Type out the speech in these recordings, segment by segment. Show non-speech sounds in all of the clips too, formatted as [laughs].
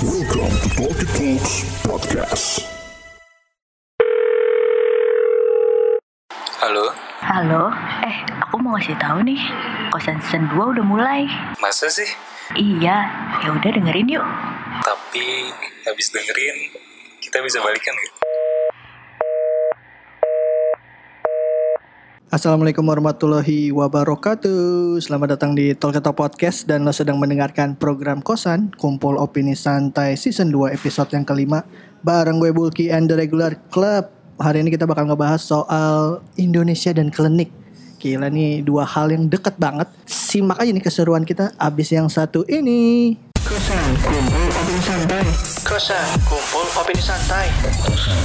Welcome to Talkie Talks Podcast. Halo, Halo, eh aku mau ngasih tahu nih, kosan season 2 udah mulai. masa sih? Iya, ya udah dengerin yuk. Tapi habis dengerin, kita bisa balikan gitu. Assalamualaikum warahmatullahi wabarakatuh. Selamat datang di Tolketa Podcast Dan lo sedang mendengarkan program Kosan Kumpul Opini Santai Season 2 episode yang kelima. Bareng gue Bulky and the Regular Club. Hari ini kita bakal ngebahas soal Indonesia dan klinik. Gila nih dua hal yang deket banget. Simak aja nih keseruan kita Abis yang satu ini. Kosan Kumpul Opini Santai. Kosan Kumpul Opini Santai. Kosan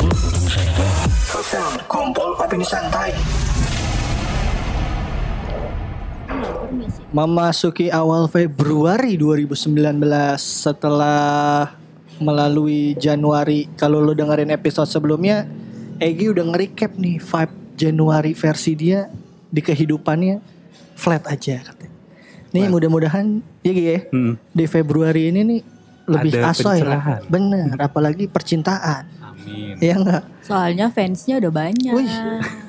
Kumpul Opini Santai Memasuki awal Februari 2019 setelah melalui Januari kalau lo dengerin episode sebelumnya Egi udah nge-recap nih vibe Januari versi dia di kehidupannya flat aja katanya. Nih mudah-mudahan ya ya, di Februari ini nih lebih Ada asoy pencerahan. lah. Bener, apalagi percintaan. Amin. Ya enggak? Soalnya fansnya udah banyak. Wih,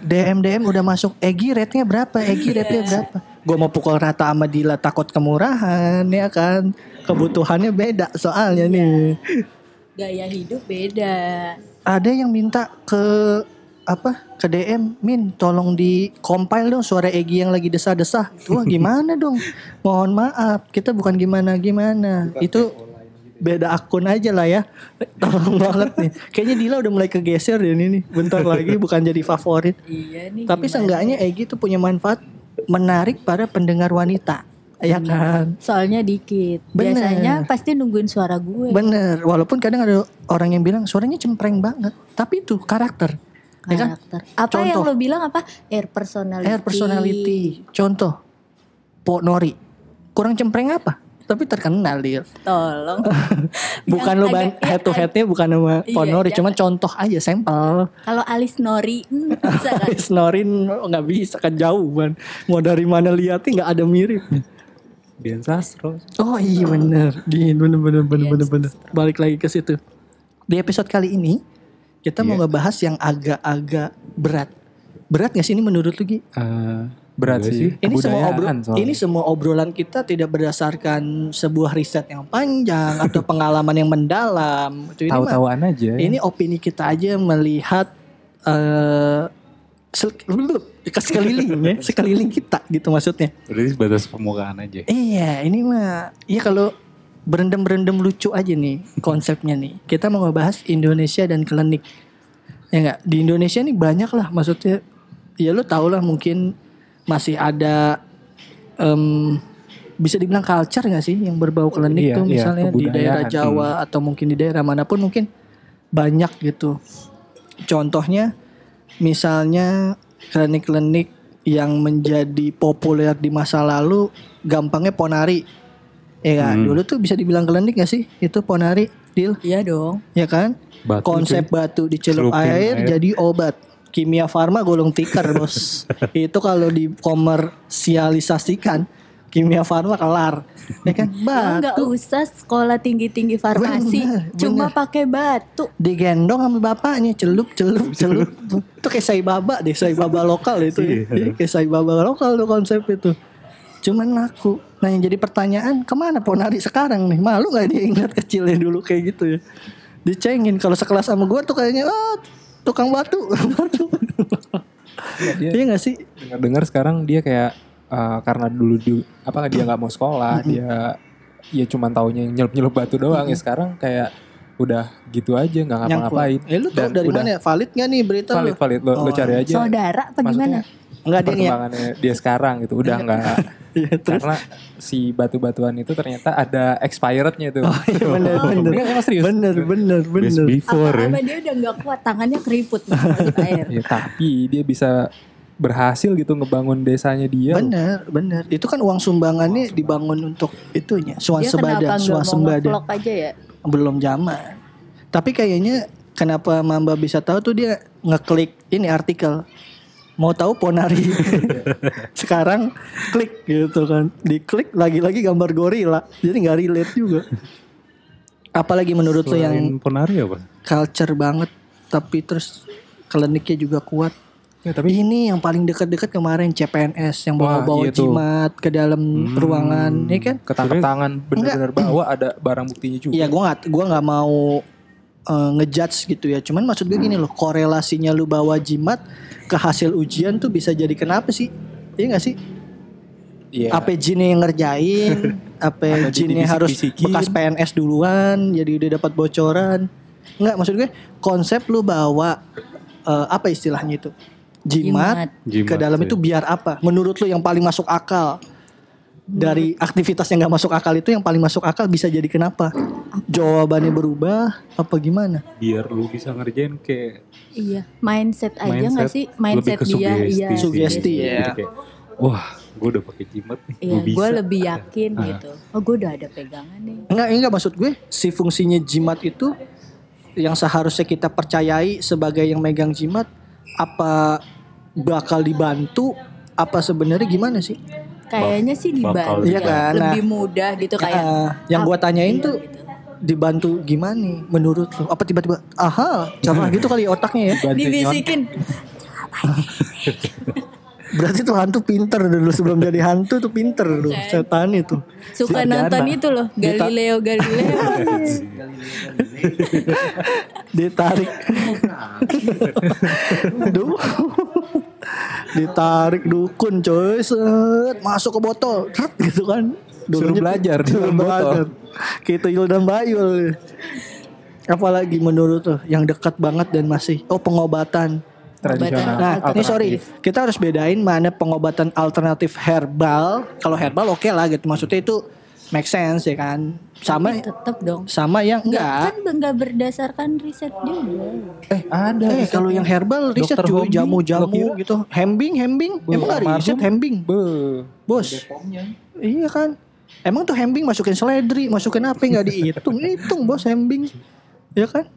DM DM udah masuk. Egi rate-nya berapa? Egi rate-nya berapa? Gue mau pukul rata sama Dila takut kemurahan ya kan. Kebutuhannya beda soalnya nih. Gaya hidup beda. Ada yang minta ke apa? Ke DM, Min, tolong di compile dong suara Egi yang lagi desah-desah. Wah, gimana dong? Mohon maaf, kita bukan gimana-gimana. Itu beda akun aja lah ya. Tolong banget nih. Kayaknya Dila udah mulai kegeser deh ini nih. Bentar lagi bukan jadi favorit. Iya nih. Tapi seenggaknya Egi tuh punya manfaat menarik para pendengar wanita. Ya kan? Soalnya dikit. Bener. Biasanya pasti nungguin suara gue. Bener. Walaupun kadang ada orang yang bilang suaranya cempreng banget. Tapi itu karakter. Ya kan? Karakter. Apa yang Contoh. lo bilang apa? Air personality. Air personality. Contoh. Po Nori. Kurang cempreng apa? Tapi terkenal dia. Tolong. [laughs] Bukan lo ban ya head to kan? headnya bukan sama Po Iya, Nori. jangan. Cuma contoh aja sampel. Kalau Alis Nori hmm, bisa [laughs] kan? Snorin nggak bisa kan jauh kan. Mau dari mana lihatnya nggak ada mirip. Dian Sastro. Oh iya bener Din bener bener bener Iya, bener bener Balik lagi ke situ Di episode kali ini Kita mau ngebahas yang agak-agak berat Berat gak sih ini menurut lu Gi? Eh, berat Enggak sih. Ini semua, obro- Kebudayaan soalnya. ini semua obrolan kita tidak berdasarkan sebuah riset yang panjang Atau pengalaman yang mendalam ini tahu-tahuan aja. Ini opini kita aja melihat eh ke [laughs] sekeliling ya Sekeliling kita gitu maksudnya Berarti sebatas permukaan aja. Iya, ini mah iya kalau berendam-berendam lucu aja nih konsepnya nih. Kita mau ngebahas Indonesia dan klinik. Ya enggak? Di Indonesia nih banyak lah maksudnya. Ya lu tau lah mungkin masih ada em, bisa dibilang culture nggak sih yang berbau klinik Iya, tuh iya, misalnya di daerah. Jawa atau mungkin di daerah mana pun mungkin banyak gitu. Contohnya misalnya klinik-klinik yang menjadi populer di masa lalu gampangnya ponari. Ya kan? Hmm. Dulu tuh bisa dibilang klinik gak sih? Itu ponari, deal, Iya dong. ya kan? Batu Konsep batu dicelup air, air. jadi obat. Kimia farma gulung tikar, Bos. [laughs] Itu kalau dikomersialisasikan kimia farma kelar. Ya kan? Batu usah sekolah tinggi-tinggi farmasi. Bener, Cuma bener. pakai batu. digendong sama bapaknya celup celup [laughs] celup itu kayak sai baba deh sai baba lokal itu ya. Iya, kayak sai baba lokal tuh konsep itu cuman laku nah yang jadi pertanyaan ke mana ponari sekarang nih malu nggak dia ingat kecilnya dulu kayak gitu ya dicengin kalau sekelas sama gue tuh kayaknya ah tukang batu. Batu [laughs] dia iya nggak sih? dengar sekarang dia kayak eh, karena dulu di, apa dia nggak mau sekolah, dia ya cuman taunya nyelup-nyelup batu doang. Ya sekarang kayak udah gitu aja nggak ngapa-ngapain. eh lu tau dari udah. mana ya? Valid nggak nih berita Valid lu? Valid lo, lo Oh, cari aja. Saudara apa Maksudnya, gimana? nggak dia yang perkembangannya dia sekarang gitu. Udah nggak [laughs] Iya, terus karena si batu-batuan itu ternyata ada expirednya tuh. oh iya bener bener Iya, emang serius. bener bener Best bener before ya. Apa dia udah nggak kuat tangannya keriput masuk air. Ya, tapi dia bisa berhasil gitu ngebangun desanya dia. Bener, bener. Itu kan uang sumbangannya dibangun untuk itunya, Dia swasembada, kenapa nggak mau swasembada. aja ya? Belum zaman. Tapi kayaknya kenapa Mamba bisa tahu tuh dia ngeklik ini artikel. Mau tahu Ponari [laughs] sekarang klik gitu kan. Diklik lagi-lagi gambar gorila. Jadi nggak relate juga. Apalagi menurut lo yang ponari apa? culture banget tapi terus kliniknya juga kuat. Ya, tapi Ini yang paling dekat-dekat kemarin CPNS yang bawa-bawa iya jimat ke dalam ruangan, ya kan? ketangkep tangan bener-bener bawa ada barang buktinya juga. Iya, gua nggak gua nggak mau eh, ngejudge gitu ya. Cuman maksud gue gini loh, korelasinya lu bawa jimat ke hasil ujian tuh bisa jadi kenapa sih? Iya gak sih? Iya. Apa jinnya yang ngerjain? [laughs] Apa jinnya harus bekas PNS duluan? Jadi udah dapat bocoran? Enggak, maksud gue konsep lu bawa eh, apa istilahnya itu? Jimat, Jimat, ke dalam itu biar apa? Menurut lu yang paling masuk akal? Dari aktivitas yang gak masuk akal itu yang paling masuk akal bisa jadi kenapa? Jawabannya berubah apa gimana? Biar lu bisa ngerjain kayak Iya, mindset aja mindset, nggak sih? Mindset lebih ke dia, sugesti iya. Sugesti, ya. kayak, Wah, gue udah pakai jimat nih. Iya, gue lebih yakin Ah. gitu. Oh, gue udah ada pegangan nih. Enggak, enggak maksud gue si fungsinya jimat itu yang seharusnya kita percayai sebagai yang megang jimat apa bakal dibantu apa sebenarnya gimana sih? Kayaknya sih dibantu Iya ya. kan, nah. lebih mudah gitu kayak. Eh, yang gua apa- tanyain iya, tuh gitu. dibantu gimana nih menurut lo? Apa tiba-tiba aha, cara gitu kali otaknya ya. [laughs] Dibisikin. [laughs] Berarti tuh hantu pinter dulu sebelum jadi hantu tuh pinter tuh setan itu. Suka Sarjana. nonton itu loh, Galileo Galileo. [laughs] ditarik Duh. Ditarik dukun coy. Set masuk ke botol. Tret, gitu kan. Suruh belajar di dalam botol. belajar. Gitu Yuldan Bayul apalagi menurut tuh yang dekat banget dan masih oh pengobatan. Tradisional. Nah, ini sorry, kita harus bedain mana pengobatan alternatif herbal. Kalau herbal oke lah gitu, maksudnya itu make sense ya kan. Sama Tetep dong. sama yang Enggak kan enggak berdasarkan riset juga. Eh ada. Eh, kalau yang herbal riset Dr. cuy Hombing, jamu-jamu gitu. Hembing, hembing. Emang enggak almarhum. riset hembing, Be. bos. Iya kan. Emang tuh hembing masukin seledri, masukin apa enggak dihitung? [laughs] Hitung bos hembing. Ya kan?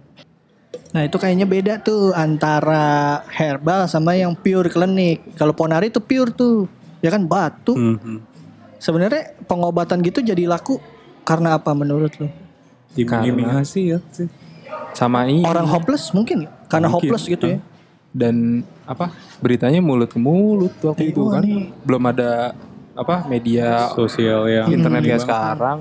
Nah itu kayaknya beda tuh antara herbal sama yang pure klinik. Kalau ponari itu pure tuh, ya kan batu. Mhm. Sebenarnya pengobatan gitu jadi laku karena apa menurut lu? Hasil sih. Sama ini. Orang hopeless mungkin ya? karena Mungkin. hopeless gitu ya. dan apa beritanya mulut ke mulut waktu itu Wah, kan nih. belum ada apa media Sosial yang internet kayak banget. sekarang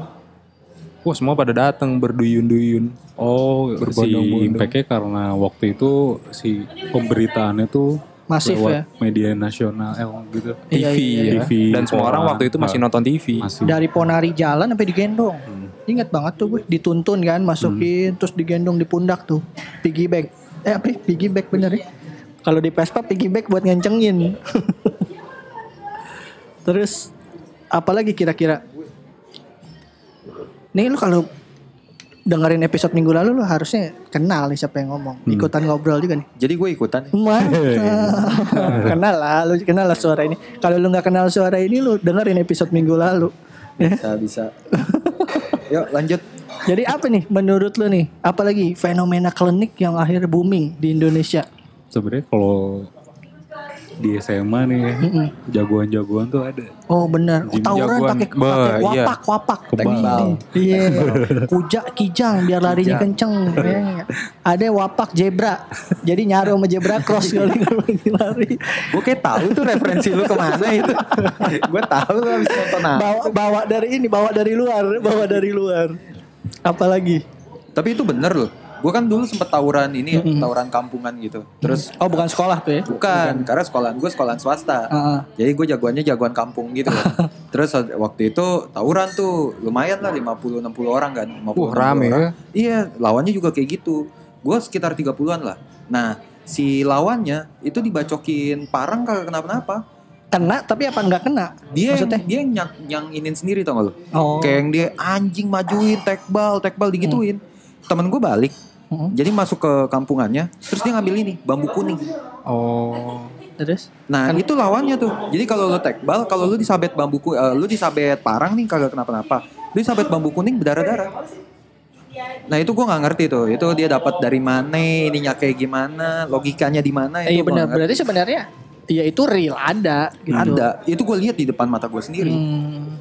wah semua pada datang berduyun-duyun Oh, si impact-nya karena waktu itu si pemberitaannya tuh Masif lewat ya. media nasional eh, gitu. Iya, TV iya, ya TV, dan semua orang waktu itu masih nonton TV Masih. Dari ponari jalan sampai digendong. Hmm. Ingat banget tuh gue dituntun kan masukin terus digendong di pundak tuh. Piggy bank. Eh apa? ya? Piggy bank bener ya? Kalau di Vespa piggy bank buat ngencengin. [laughs] terus apalagi kira-kira? Nih lu kalau dengerin episode minggu lalu lu harusnya kenal nih siapa yang ngomong. Ikutan ngobrol juga nih. Jadi gue ikutan. [laughs] Kenal lah, lu kenal lah suara ini. Kalau lu nggak kenal suara ini, lu dengerin episode minggu lalu. Bisa [laughs] bisa. Yuk lanjut. Jadi apa nih menurut lu nih? Apalagi fenomena klinik yang akhirnya booming di Indonesia? Sebenarnya kalau di SMA nih Mm-mm. jagoan-jagoan tuh ada. Oh benar, oh, tawuran pakai pakai iya. wapak wapak. Kebal. Iya, [laughs] kuja kijang biar larinya kenceng. Iya. Ada wapak zebra, jadi nyaru sama zebra cross [laughs] kali lari. Gue kayak tahu tuh referensi lu ke mana itu. [laughs] gue tahu lu habis nonton apa. Bawa bawa dari ini, bawa dari luar, bawa dari luar. Apalagi? Tapi itu bener loh. Gue kan dulu sempet tawuran ini ya, tawuran kampungan gitu. Terus Oh bukan sekolah tuh ya? bukan, karena sekolahan gue sekolahan swasta. Heeh. Jadi gue jagoannya jagoan kampung gitu. [laughs] Terus waktu itu tawuran tuh lumayan lah 50 60 orang kan. 50 Wah, rame 60 orang. ya. Iya, lawannya juga kayak gitu. Gue sekitar 30-an lah. Nah, si lawannya itu dibacokin parang kagak kenapa-napa. Kena tapi apa nggak kena? Dia Maksudnya? yang, dia yang nyang, nyanginin sendiri tau gak lu? Oh. Kayak yang dia anjing majuin, tekbal, tekbal digituin. Temen gue balik. Hmm. Jadi masuk ke kampungannya, terus dia ngambil ini bambu kuning. oh Terus? Nah itu lawannya tuh. Jadi kalau lu tekbal, kalau lu disabet bambu ku- eh, lu disabet parang nih kagak kenapa-napa. Lu disabet bambu kuning berdarah-darah. Nah itu gua nggak ngerti tuh. Itu dia dapat dari mana, ininya kayak gimana, logikanya di mana? Iya benar. Berarti sebenarnya ya itu real ada gitu. Ada. Itu gue lihat di depan mata gue sendiri. Hmm.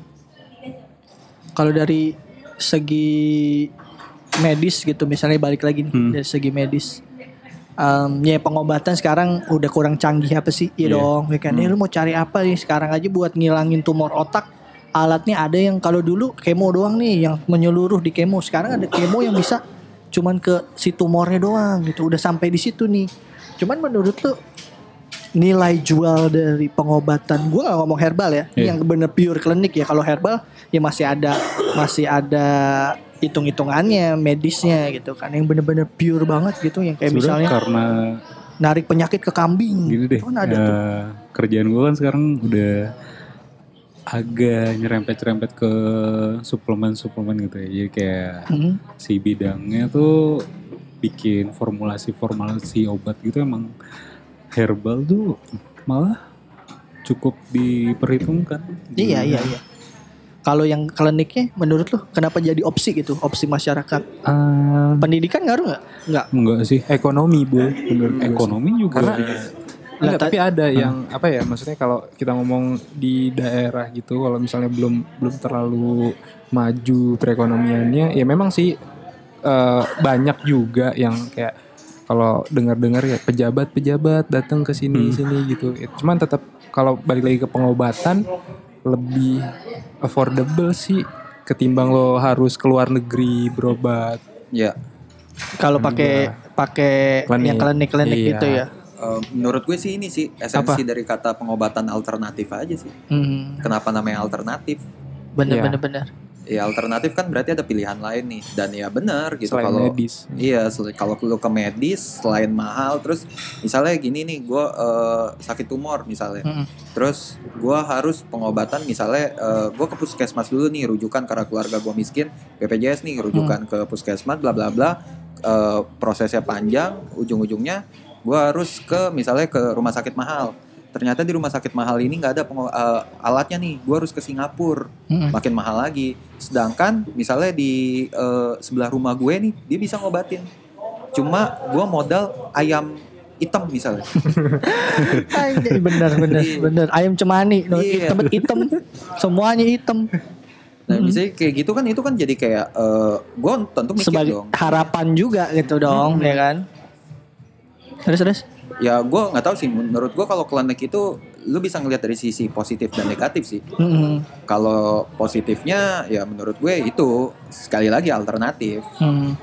Kalau dari segi medis gitu misalnya balik lagi nih Hmm. dari segi medis. Em, ya pengobatan sekarang udah kurang canggih apa sih? Iya Iya. dong. Ya kan, Eh, lu mau cari apa nih sekarang aja buat ngilangin tumor otak? Alatnya ada yang kalau dulu kemo doang nih yang menyeluruh di kemo. Sekarang ada kemo yang bisa cuman ke si tumornya doang gitu. Udah sampai di situ nih. Cuman menurut lu nilai jual dari pengobatan gue gak ngomong herbal ya Iya. yang bener pure klinik ya kalau herbal ya masih ada masih ada hitung-hitungannya medisnya gitu kan yang bener-bener pure banget gitu yang kayak Sebenarnya misalnya karena narik penyakit ke kambing gini deh. kan ada tuh eh, kerjaan gue kan sekarang udah agak nyerempet-nyerempet ke suplemen-suplemen gitu ya. Jadi kayak Hmm. si bidangnya tuh bikin formulasi-formulasi obat gitu emang herbal tuh malah cukup diperhitungkan. iya iya iya kalau yang kliniknya menurut lu kenapa jadi opsi gitu opsi masyarakat Ah, pendidikan ngaruh nggak nggak enggak sih. Ekonomi bu, menurut. Ekonomi juga. Karena Enggak, Lah, tapi ada yang apa ya maksudnya kalau kita ngomong di daerah gitu kalau misalnya belum belum terlalu maju perekonomiannya ya memang sih eh, banyak juga yang kayak kalau dengar-dengar ya pejabat-pejabat datang ke sini sini gitu. Ya, Cuman tetap kalau balik lagi ke pengobatan lebih affordable sih ketimbang lo harus keluar negeri berobat. Ya, kalau pakai pakai Klinik. yang klinik-klinik Iya. gitu ya eh, menurut gue sih ini sih esensi dari kata pengobatan alternatif aja sih. Hmm, Kenapa namanya alternatif? bener Iya. bener bener Ya alternatif kan berarti ada pilihan lain nih dan ya benar gitu Selain kalau medis. Iya, kalau lu ke medis selain mahal, terus misalnya gini nih, gue sakit tumor misalnya, Mm-mm. terus gue harus pengobatan misalnya gue ke puskesmas dulu nih, rujukan karena keluarga gue miskin, BPJS nih, rujukan ke puskesmas, bla bla bla, Eh, prosesnya panjang, ujung-ujungnya gue harus ke misalnya ke rumah sakit mahal. Ternyata di rumah sakit mahal ini nggak ada eh, alatnya nih, gue harus ke Singapura Mm-mm. makin mahal lagi. Sedangkan misalnya di eh, sebelah rumah gue nih, dia bisa ngobatin. Cuma gue modal ayam hitam misalnya. [laughs] Bener bener Iya. bener ayam cemani no, Iya. hitam hitam semuanya hitam Nah, misalnya kayak gitu kan itu kan jadi kayak eh gue tentu mikir sebagai dong. harapan juga gitu dong ya kan terus terus Ya gue nggak tahu sih. Menurut gue kalau klinik itu lu bisa ngelihat dari sisi positif dan negatif sih. Mm-mm. Kalau positifnya ya menurut gue itu sekali lagi alternatif. Hmm.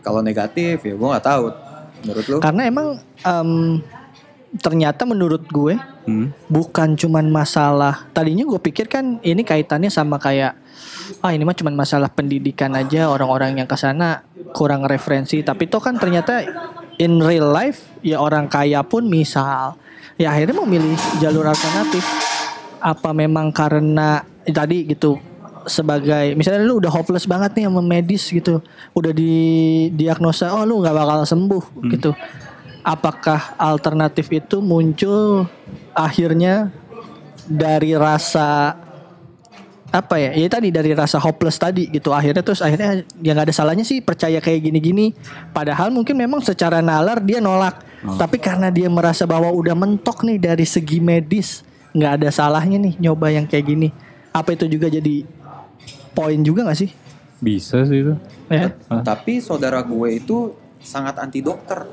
Kalau negatif ya gue nggak tahu. Menurut lu? karena emang em, ternyata menurut gue Hmm. bukan cuman masalah tadinya gue pikir kan ini kaitannya sama kayak ah ini mah cuman masalah pendidikan aja orang-orang yang ke sana kurang referensi tapi itu kan ternyata in real life ya orang kaya pun misal. Ya akhirnya memilih jalur alternatif. Apa memang karena eh, tadi gitu sebagai misalnya lu udah hopeless banget nih sama medis gitu udah di diagnosa oh lu nggak bakal sembuh gitu. Apakah alternatif itu muncul akhirnya dari rasa apa ya ya tadi dari rasa hopeless tadi gitu akhirnya terus akhirnya ya nggak ada salahnya sih percaya kayak gini-gini. Padahal mungkin memang secara nalar dia nolak tapi karena dia merasa bahwa udah mentok nih dari segi medis nggak ada salahnya nih nyoba yang kayak gini. Apa itu juga jadi poin juga nggak sih? Bisa sih itu. ya. Tapi saudara gue itu sangat anti dokter.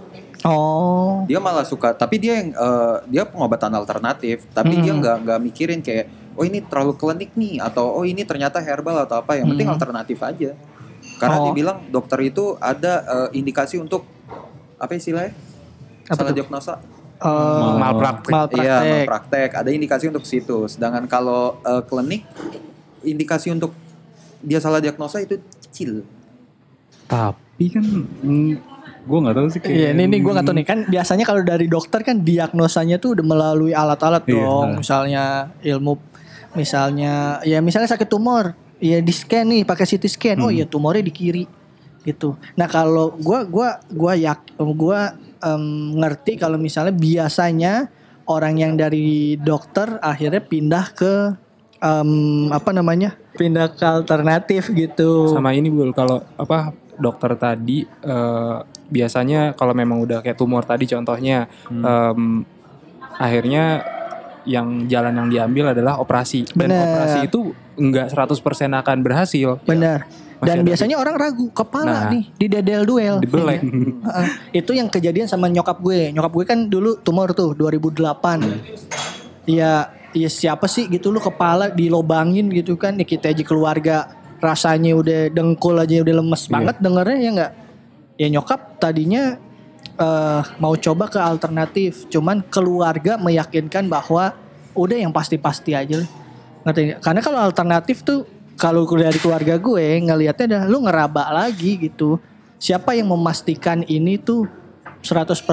Oh dia malah suka tapi dia yang eh, dia pengobatan alternatif tapi dia Hmm. nggak nggak mikirin kayak oh ini terlalu klinik nih atau oh ini ternyata herbal atau apa yang penting Hmm. alternatif aja karena Oh. dia bilang dokter itu ada eh, indikasi untuk apa istilahnya Apa salah diagnosa eh, Malpraktek. malpraktek. iya praktek ada indikasi untuk situ sedangkan kalau eh, klinik indikasi untuk dia salah diagnosa itu kecil Tapi kan gue nggak tahu sih kayak. Iya, ini nih gue gak tau nih kan biasanya kalau dari dokter kan diagnosanya tuh udah melalui alat-alat Iya. dong, misalnya ilmu, misalnya ya misalnya sakit tumor, ya di scan nih pakai CT scan, oh iya tumornya di kiri, gitu. Nah kalau gue gua gua yak gua em, ngerti kalau misalnya biasanya orang yang dari dokter akhirnya pindah ke em, apa namanya pindah ke alternatif gitu. Sama ini Bul, kalau apa dokter tadi eh, biasanya kalau memang udah kayak tumor tadi contohnya em, akhirnya yang jalan yang diambil adalah operasi dan Bener. operasi itu enggak 100% akan berhasil. Benar. Dan ada. biasanya orang ragu kepala Nah. nih di dedel duel. Dibelek. Heeh. itu yang kejadian sama nyokap gue. Nyokap gue kan dulu tumor tuh 2008. Iya, iya siapa sih gitu lu kepala dilobangin gitu kan. Ya kita aja keluarga rasanya udah dengkul aja udah lemes banget dengernya ya enggak. Ya nyokap tadinya eh mau coba ke alternatif, cuman keluarga meyakinkan bahwa udah yang pasti-pasti aja lah. Ngerti? Karena kalau alternatif tuh kalau dari keluarga gue ngelihatnya dah lu ngeraba lagi gitu. Siapa yang memastikan ini tuh 100%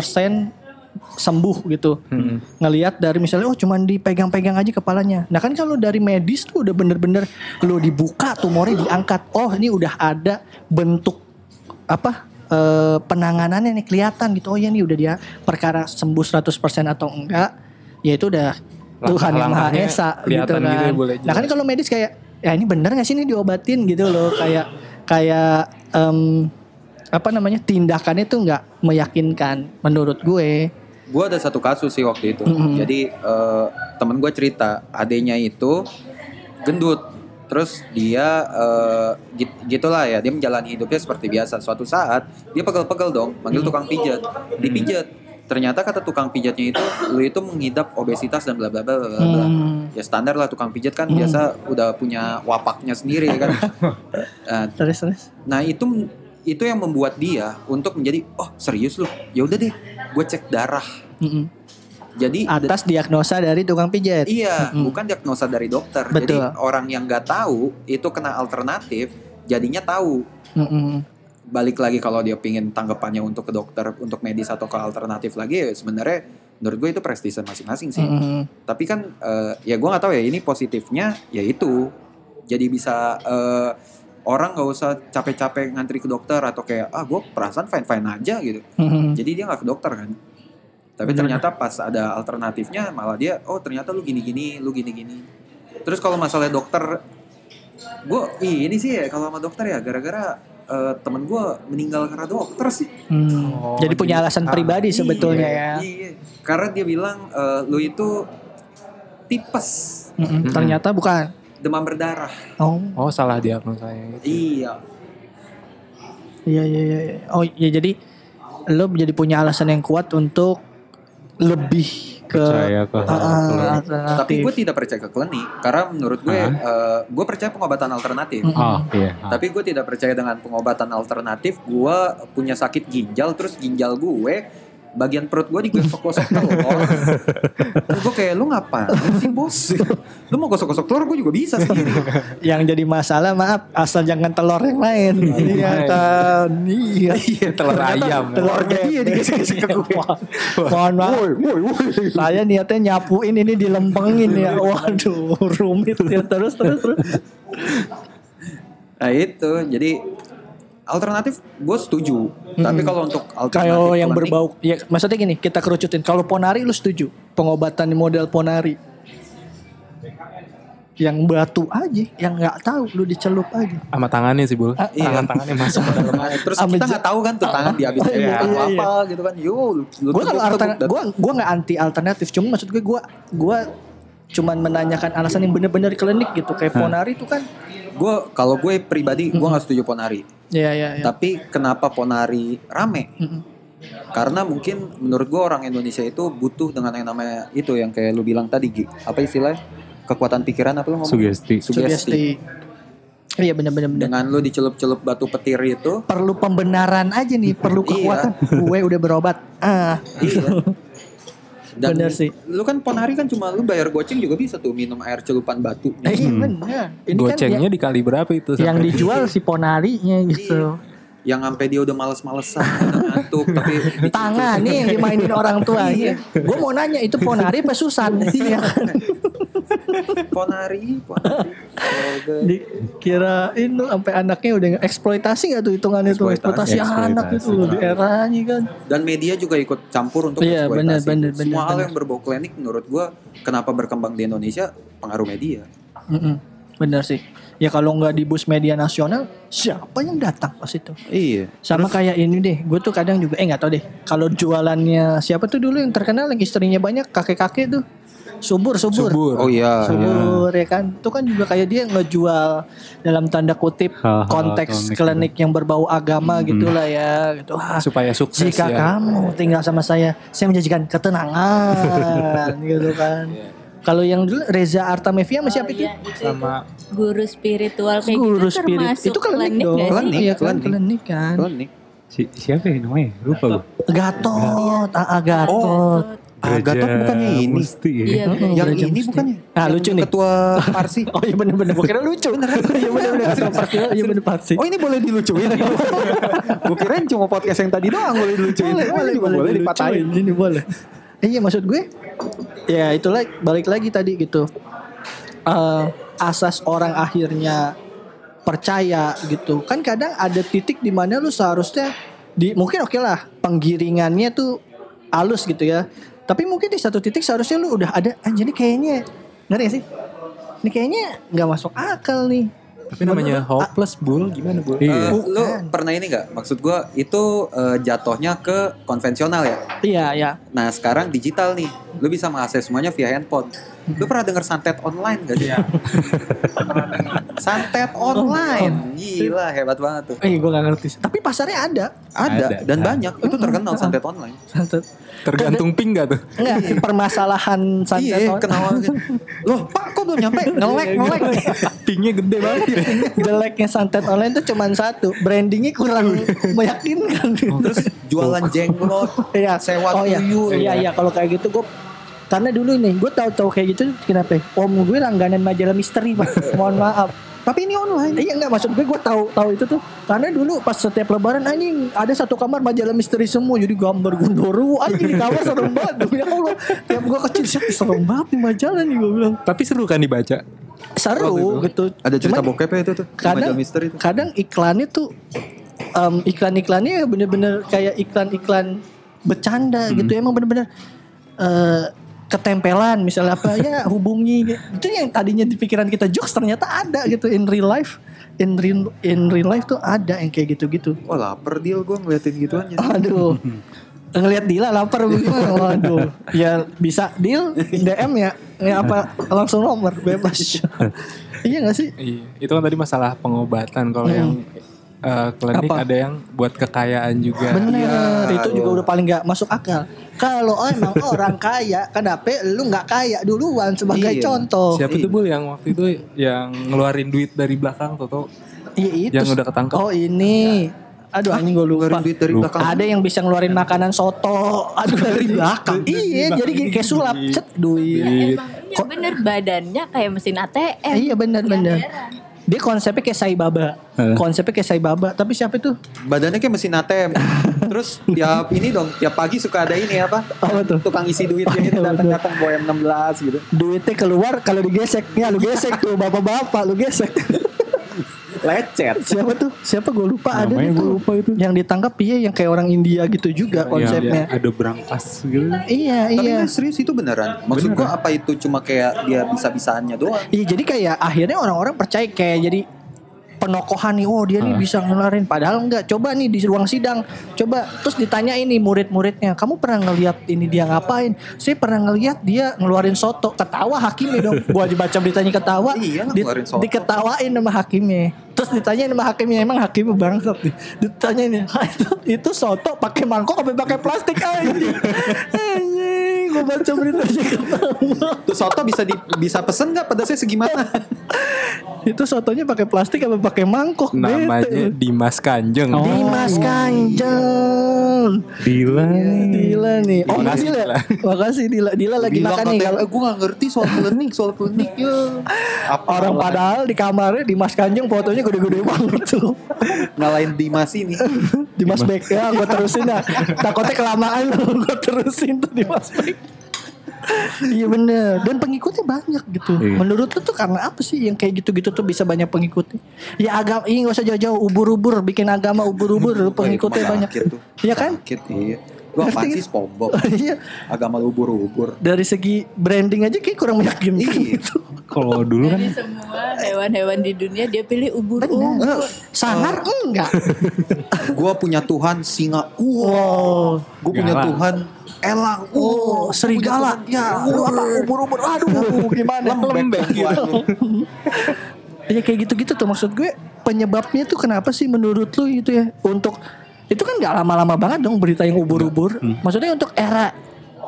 sembuh gitu. Hmm. Ngelihat dari misalnya oh cuman dipegang-pegang aja kepalanya. Nah kan kalau dari medis tuh udah bener-bener lu dibuka tumornya diangkat. Oh ini udah ada bentuk apa eh, penanganannya nih kelihatan gitu. Oh ya nih udah dia perkara sembuh 100% atau enggak. Ya itu udah Tuhan yang Maha Esa gitu kelihatan kan. gitu ya, boleh nah kan kalau medis kayak ya ini bener gak sih ini diobatin gitu loh kayak kayak em, apa namanya tindakannya tuh nggak meyakinkan menurut gue. Gue ada satu kasus sih waktu itu. Mhm. Jadi eh, temen gue cerita adenya itu gendut. Terus dia eh, git- gitulah ya dia menjalani hidupnya seperti biasa. Suatu saat dia pegel-pegel dong, manggil tukang pijat, dipijat. Ternyata kata tukang pijatnya itu lu itu mengidap obesitas dan bla bla bla bla. Hmm. Ya standar lah tukang pijat kan biasa udah punya wapaknya sendiri kan. Nah, [laughs] Terus terus. Nah itu itu yang membuat dia untuk menjadi oh serius lu ya udah deh gue cek darah Mm-mm. Jadi Atas diagnosa dari tukang pijat. iya Mm-mm. bukan diagnosa dari dokter Betul. jadi orang yang nggak tahu itu kena alternatif jadinya tahu Mm-mm. balik lagi kalau dia pingin tanggapannya untuk ke dokter untuk medis atau ke alternatif lagi ya sebenarnya menurut gue itu prestise masing-masing sih Mm-mm. tapi kan eh, ya gue nggak tahu ya ini positifnya ya itu jadi bisa eh, orang nggak usah capek-capek ngantri ke dokter atau kayak ah gue perasaan fine fine aja gitu Mm-mm. jadi dia nggak ke dokter kan tapi Bener. ternyata pas ada alternatifnya malah dia oh ternyata lu gini gini lu gini gini terus kalau masalah dokter gue ini sih ya kalau sama dokter ya gara-gara eh, temen gue meninggal karena dokter sih Hmm. Oh, Jadi punya alasan gitu. pribadi sebetulnya Iya, ya. iya. karena dia bilang eh, lu itu tipes Mm-mm. Ternyata bukan. demam berdarah Oh, Oh salah diagnosanya gitu. iya iya iya iya. Oh, ya jadi lo jadi punya alasan yang kuat untuk lebih ke Percaya ke Ah, ah, alternatif. tapi gue tidak percaya ke klinik karena menurut gue eh, gue percaya pengobatan alternatif Oh iya. Tapi gue tidak percaya dengan pengobatan alternatif. Gue punya sakit ginjal, terus ginjal gue bagian perut gue digosok-gosok telur. Gue kayak lu ngapain sih bos? Lu mau gosok-gosok telur gue juga bisa sendiri. yang jadi masalah maaf asal jangan telur yang lain. Iya kan. Iya. telur ayam. Telurnya dia digesek-gesek ke gue. Mohon maaf. Saya niatnya nyapuin ini dilempengin ya. Waduh, rumit ya. Terus terus terus. Nah itu, jadi alternatif gue setuju. Tapi kalau untuk alternatif Kayak yang klinik, berbau ya maksudnya gini, kita kerucutin. Kalau ponari lu setuju? Pengobatan model ponari. Yang batu aja, yang nggak tahu lu dicelup aja. Sama tangannya sih bul. Ah, iya. Tangan tangannya masuk [laughs] ke dalam. Terus Sama kita nggak tahu kan tuh tangan dia habis Oh, iya, iya, iya. apa gitu kan. Yo, lu gue kalau gue gue nggak anti alternatif cuma maksud gue gue gue cuman menanyakan alasan yang bener-bener klinik gitu kayak ponari itu kan gue kalau gue pribadi gue nggak setuju ponari. Ya ya ya Tapi kenapa ponari rame? Mm-mm. Karena mungkin menurut gua orang Indonesia itu butuh dengan yang namanya itu yang kayak lu bilang tadi Gi. Apa istilahnya? Kekuatan pikiran apa lu ngomong? Sugesti. Sugesti. iya bener-bener bener. Dengan lu dicelup-celup batu petir itu, perlu pembenaran aja nih perlu Iya. kekuatan gue udah berobat ah iya. Dan Bener sih. lu kan ponari kan cuma lu bayar goceng juga bisa tuh minum air celupan batu. eh, iya bener. Ini Gocengnya kan dikali berapa itu? yang, dijual si ponarinya gitu. Yang sampai dia udah males-malesan, [laughs] ngantuk, tapi tangan nih yang dimainin orang tuanya gue mau nanya itu ponari apa susan? [laughs] Iya. kan [laughs] ponari, ponari. Dikirain lu sampai anaknya udah eksploitasi gak tuh hitungannya tuh eksploitasi Eksploitasi. anak itu di eranya kan Dan media juga ikut campur untuk Iya, eksploitasi. bener, bener, Semua bener, hal bener. yang berbau klinik menurut gua kenapa berkembang di Indonesia pengaruh media. Mm-mm. Bener sih. Ya kalau nggak di bus media nasional, siapa yang datang pas itu? Iya. Sama kayak ini deh, gue tuh kadang juga, eh nggak tau deh. Kalau jualannya siapa tuh dulu yang terkenal yang istrinya banyak, kakek-kakek tuh. Subur, subur. Subur. Oh iya. Subur ya kan. Itu kan juga kayak dia ngejual dalam tanda kutip Hal-hal konteks klinik klinik yang berbau agama gitulah ya gitu. Ah, Supaya sukses jika ya. kamu tinggal sama saya, saya menjanjikan ketenangan [laughs] gitu kan. Kalau yang dulu Reza Artamevia sama siapa itu? Iya, itu Sama guru spiritual kayak Guru gitu spirit. termasuk Itu klinik klinik dong. Klinik, Iya kan klinik. klinik kan. Klinik. Si, siapa ya namanya? Lupa gue. Gatot, ah, ah, Gatot. Ah, Gatot bukannya ini. Musti ya. Iya, Oh, Yang Gereja ini Musti. bukannya? Ah, Yang lucu nih. Ketua [laughs] Parsi. Oh iya bener-bener Gue kira lucu [laughs] Iya bener-bener Ketua Parsi Iya bener Parsi Oh ini boleh dilucuin. [laughs] Gue kirain cuma podcast yang tadi doang boleh dilucuin. boleh, boleh, boleh, boleh dipatahin. Ini boleh. Eh, iya maksud gue, ya itulah balik lagi tadi gitu. Eh, asas orang akhirnya percaya gitu. Kan kadang ada titik di mana lu seharusnya di mungkin oke lah penggiringannya tuh halus gitu ya. Tapi mungkin di satu titik seharusnya lu udah ada anjir ini kayaknya ngerti gak sih? Ini kayaknya nggak masuk akal nih. Tapi namanya hopeless bull gimana bull? Iya. Eh, lu pernah ini nggak? Maksud gue itu eh, jatuhnya ke konvensional ya. Iya ya. Nah sekarang digital nih, lu bisa mengakses semuanya via handphone. Lu pernah denger santet online gak sih? [laughs] santet online, gila hebat banget tuh. Eh gue gak ngerti. Tapi pasarnya ada. Ada, Ada, dan ada. banyak itu terkenal santet online. Santet. Tergantung ping gak tuh? Enggak, [laughs] permasalahan santet. Iya, kenal gitu. Loh, Pak, kok belum nyampe? Ngelek, ngelek. Pingnya gede banget. Jeleknya santet online tuh cuma satu, brandingnya kurang meyakinkan. Terus jualan jenglot, Iya, sewa oh, iya. tuyul. Iya, iya kalau kayak gitu gue karena dulu nih gue tahu-tahu kayak gitu kenapa? ya? Om gue langganan majalah misteri, Pak. Mohon maaf. Tapi ini online. Iya enggak maksud gue gue tahu tahu itu tuh karena dulu pas setiap lebaran anjing ada satu kamar majalah misteri semua jadi gambar Gundoro anjing di kamar serem banget demi Allah. Tiap gue kecil "Set, serem banget nih majalah nih gue bilang. Tapi seru kan dibaca? Seru gitu. Ada cerita Cuman- bokep ya itu tuh, di kadang majalah misteri itu. kadang iklannya tuh em, iklan-iklannya bener-bener kayak iklan-iklan bercanda Hmm. gitu emang bener-bener eh, ketempelan misalnya apa ya hubungi. Itu yang tadinya di pikiran kita jokes ternyata ada gitu. In real life in real in real life tuh ada yang kayak gitu-gitu. Wah lapar deal gue ngeliatin gituannya. aduh. Ngelihat Dila lapar gimana waduh. Ya bisa. Deal DM ya. Ya apa langsung nomor bebas. [laughs] Iya gak sih? Iya. Itu kan tadi masalah pengobatan. Kalau yang eh, klinik Apa? ada yang buat kekayaan juga. Bener, Iya, itu juga iya. udah paling nggak masuk akal. Kalau emang [laughs] orang kaya, kenapa lu nggak kaya duluan sebagai Iya. contoh? Siapa tuh Bul yang waktu itu yang ngeluarin duit dari belakang Toto? Iya itu. Yang udah ketangkep. Oh ini. Aduh anjing gue lupa. Ngeluarin duit dari Lupa. belakang. Ada yang bisa ngeluarin makanan soto. Aduh [laughs] dari belakang. iya, jadi gini kayak sulap. Cet duit. Duit. Emangnya bener badannya kayak mesin ATM. Iya benar. Dia konsepnya kayak Sai Baba. Eh. Konsepnya kayak Sai Baba. Tapi siapa itu? Badannya kayak mesin ATM. [laughs] Terus tiap ini dong, tiap pagi suka ada ini apa? Apa tuh? Tukang isi duitnya itu datang-datang bawa M16 gitu. Duitnya keluar kalau digesek. Ya lu gesek tuh bapak-bapak lu gesek. Lecet. siapa tuh? Siapa gue lupa ada Namanya nih gue lupa itu. Yang ditangkap iya yang kayak orang India gitu juga konsepnya. Yang ada berangkas gitu. Iya Tapi iya. ini serius itu beneran. Maksud gua apa itu cuma kayak dia bisa-bisaannya doang. Iya jadi kayak akhirnya orang-orang percaya kayak jadi penokohan nih oh dia nih bisa ngelarin padahal enggak coba nih di ruang sidang. Coba terus ditanya ini murid-muridnya kamu pernah ngelihat ini dia ngapain? Saya pernah ngelihat dia ngeluarin soto. Ketawa hakimnya dong. [laughs] Gua dibaca beritanya ketawa. Iya, di- soto. diketawain sama hakimnya. Terus ditanya sama hakimnya emang hakimnya bangsat nih? Ditanya "Ah, itu, itu soto pakai mangkok apa pakai plastik anjing [laughs] gua baca beritanya ketawa Tuh soto bisa di, bisa pesen nggak pedasnya segimana? itu sotonya pakai plastik apa pakai mangkok Namanya bete. Dimas Kanjeng. Oh. Dimas Kanjeng Dila nih. Dila nih Oh Makasih, Dila Dila. Makasih Dila Dila lagi Bilang makan nih kalau "Eh, gua gak ngerti soal klinik, soal klinik ya. Apa Orang padahal di kamarnya Dimas Kanjeng fotonya gede-gede banget tuh ngalahin Dimas ini. Dimas Beck ya gue terusin dah Takutnya kelamaan gue terusin tuh Dimas Beck Iya bener Dan pengikutnya banyak gitu Iya. Menurut lu tuh karena apa sih Yang kayak gitu-gitu tuh bisa banyak pengikutnya Ya agama Ini gak usah jauh-jauh Ubur-ubur Bikin agama ubur-ubur Pengikutnya banyak. Iya kan Sakit, iya. Lu apaan sih SpongeBob? [laughs] Iya Agama ubur-ubur. Dari segi branding aja kayak kurang meyakinkan Iya. gitu kalau dulu kan Dari semua hewan-hewan di dunia dia pilih ubur-ubur. Sangar enggak? [laughs] Gue punya Tuhan singa. Wow. Wow. Gue punya Galang. Tuhan elang. Oh, serigala. Ya, lu apa ubur-ubur? Aduh, gimana? Lembek lu. Ya kayak gitu-gitu tuh maksud gue penyebabnya tuh kenapa sih menurut lu itu ya untuk itu kan nggak lama-lama banget dong berita yang ubur-ubur. Maksudnya untuk era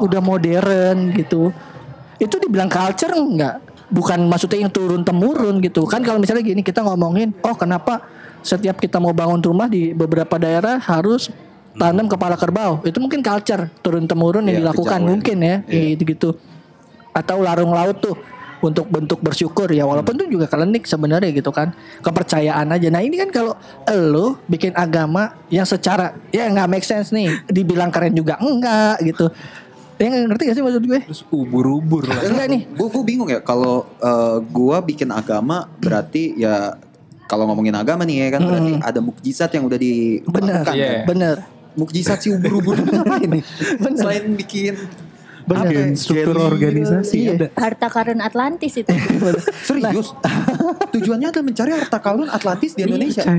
udah modern gitu. Itu dibilang culture enggak? Bukan maksudnya yang turun temurun gitu. Kan kalau misalnya gini kita ngomongin, oh kenapa setiap kita mau bangun rumah di beberapa daerah harus tanam kepala kerbau. Itu mungkin culture turun temurun yang Iya, dilakukan kejawen. mungkin ya, kayak gitu-gitu. Atau larung laut tuh untuk bentuk bersyukur ya walaupun itu juga klinik sebenarnya gitu kan kepercayaan aja nah ini kan kalau lo bikin agama yang secara ya nggak make sense nih dibilang keren juga enggak gitu ya nggak ngerti gak sih maksud gue Terus ubur-ubur lah. enggak nih Gue gue bingung ya kalau eh, gua bikin agama berarti ya kalau ngomongin agama nih ya kan berarti ada mukjizat yang udah bener dilakukan. Iya. kan? bener Mukjizat si ubur-ubur itu apa ini? Bener. Selain bikin bener bikin struktur jelly organisasi Iya. ada. Harta karun Atlantis itu. [laughs] serius. [laughs] Tujuannya adalah mencari harta karun Atlantis di Indonesia. [laughs]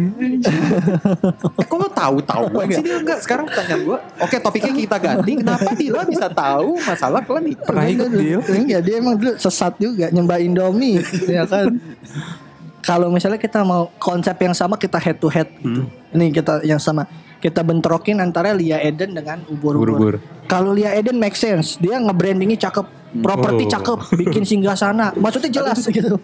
Eh, kok lo tahu-tahu sih dia enggak? Sekarang pertanyaan gue. Oke, topiknya kita ganti. Kenapa Dila bisa tahu masalah klinik? Pernah ikut deal? Enggak dia emang dulu sesat juga nyembah Indomie ya kan kalau misalnya kita mau konsep yang sama kita head to head gitu. Ini kita yang sama. Kita bentrokin antara Lia Eden dengan ubur-ubur. Kalau Lia Eden make sense, dia nge-brandingnya cakep, properti Oh. cakep, bikin singgah sana. Maksudnya jelas [laughs] gitu.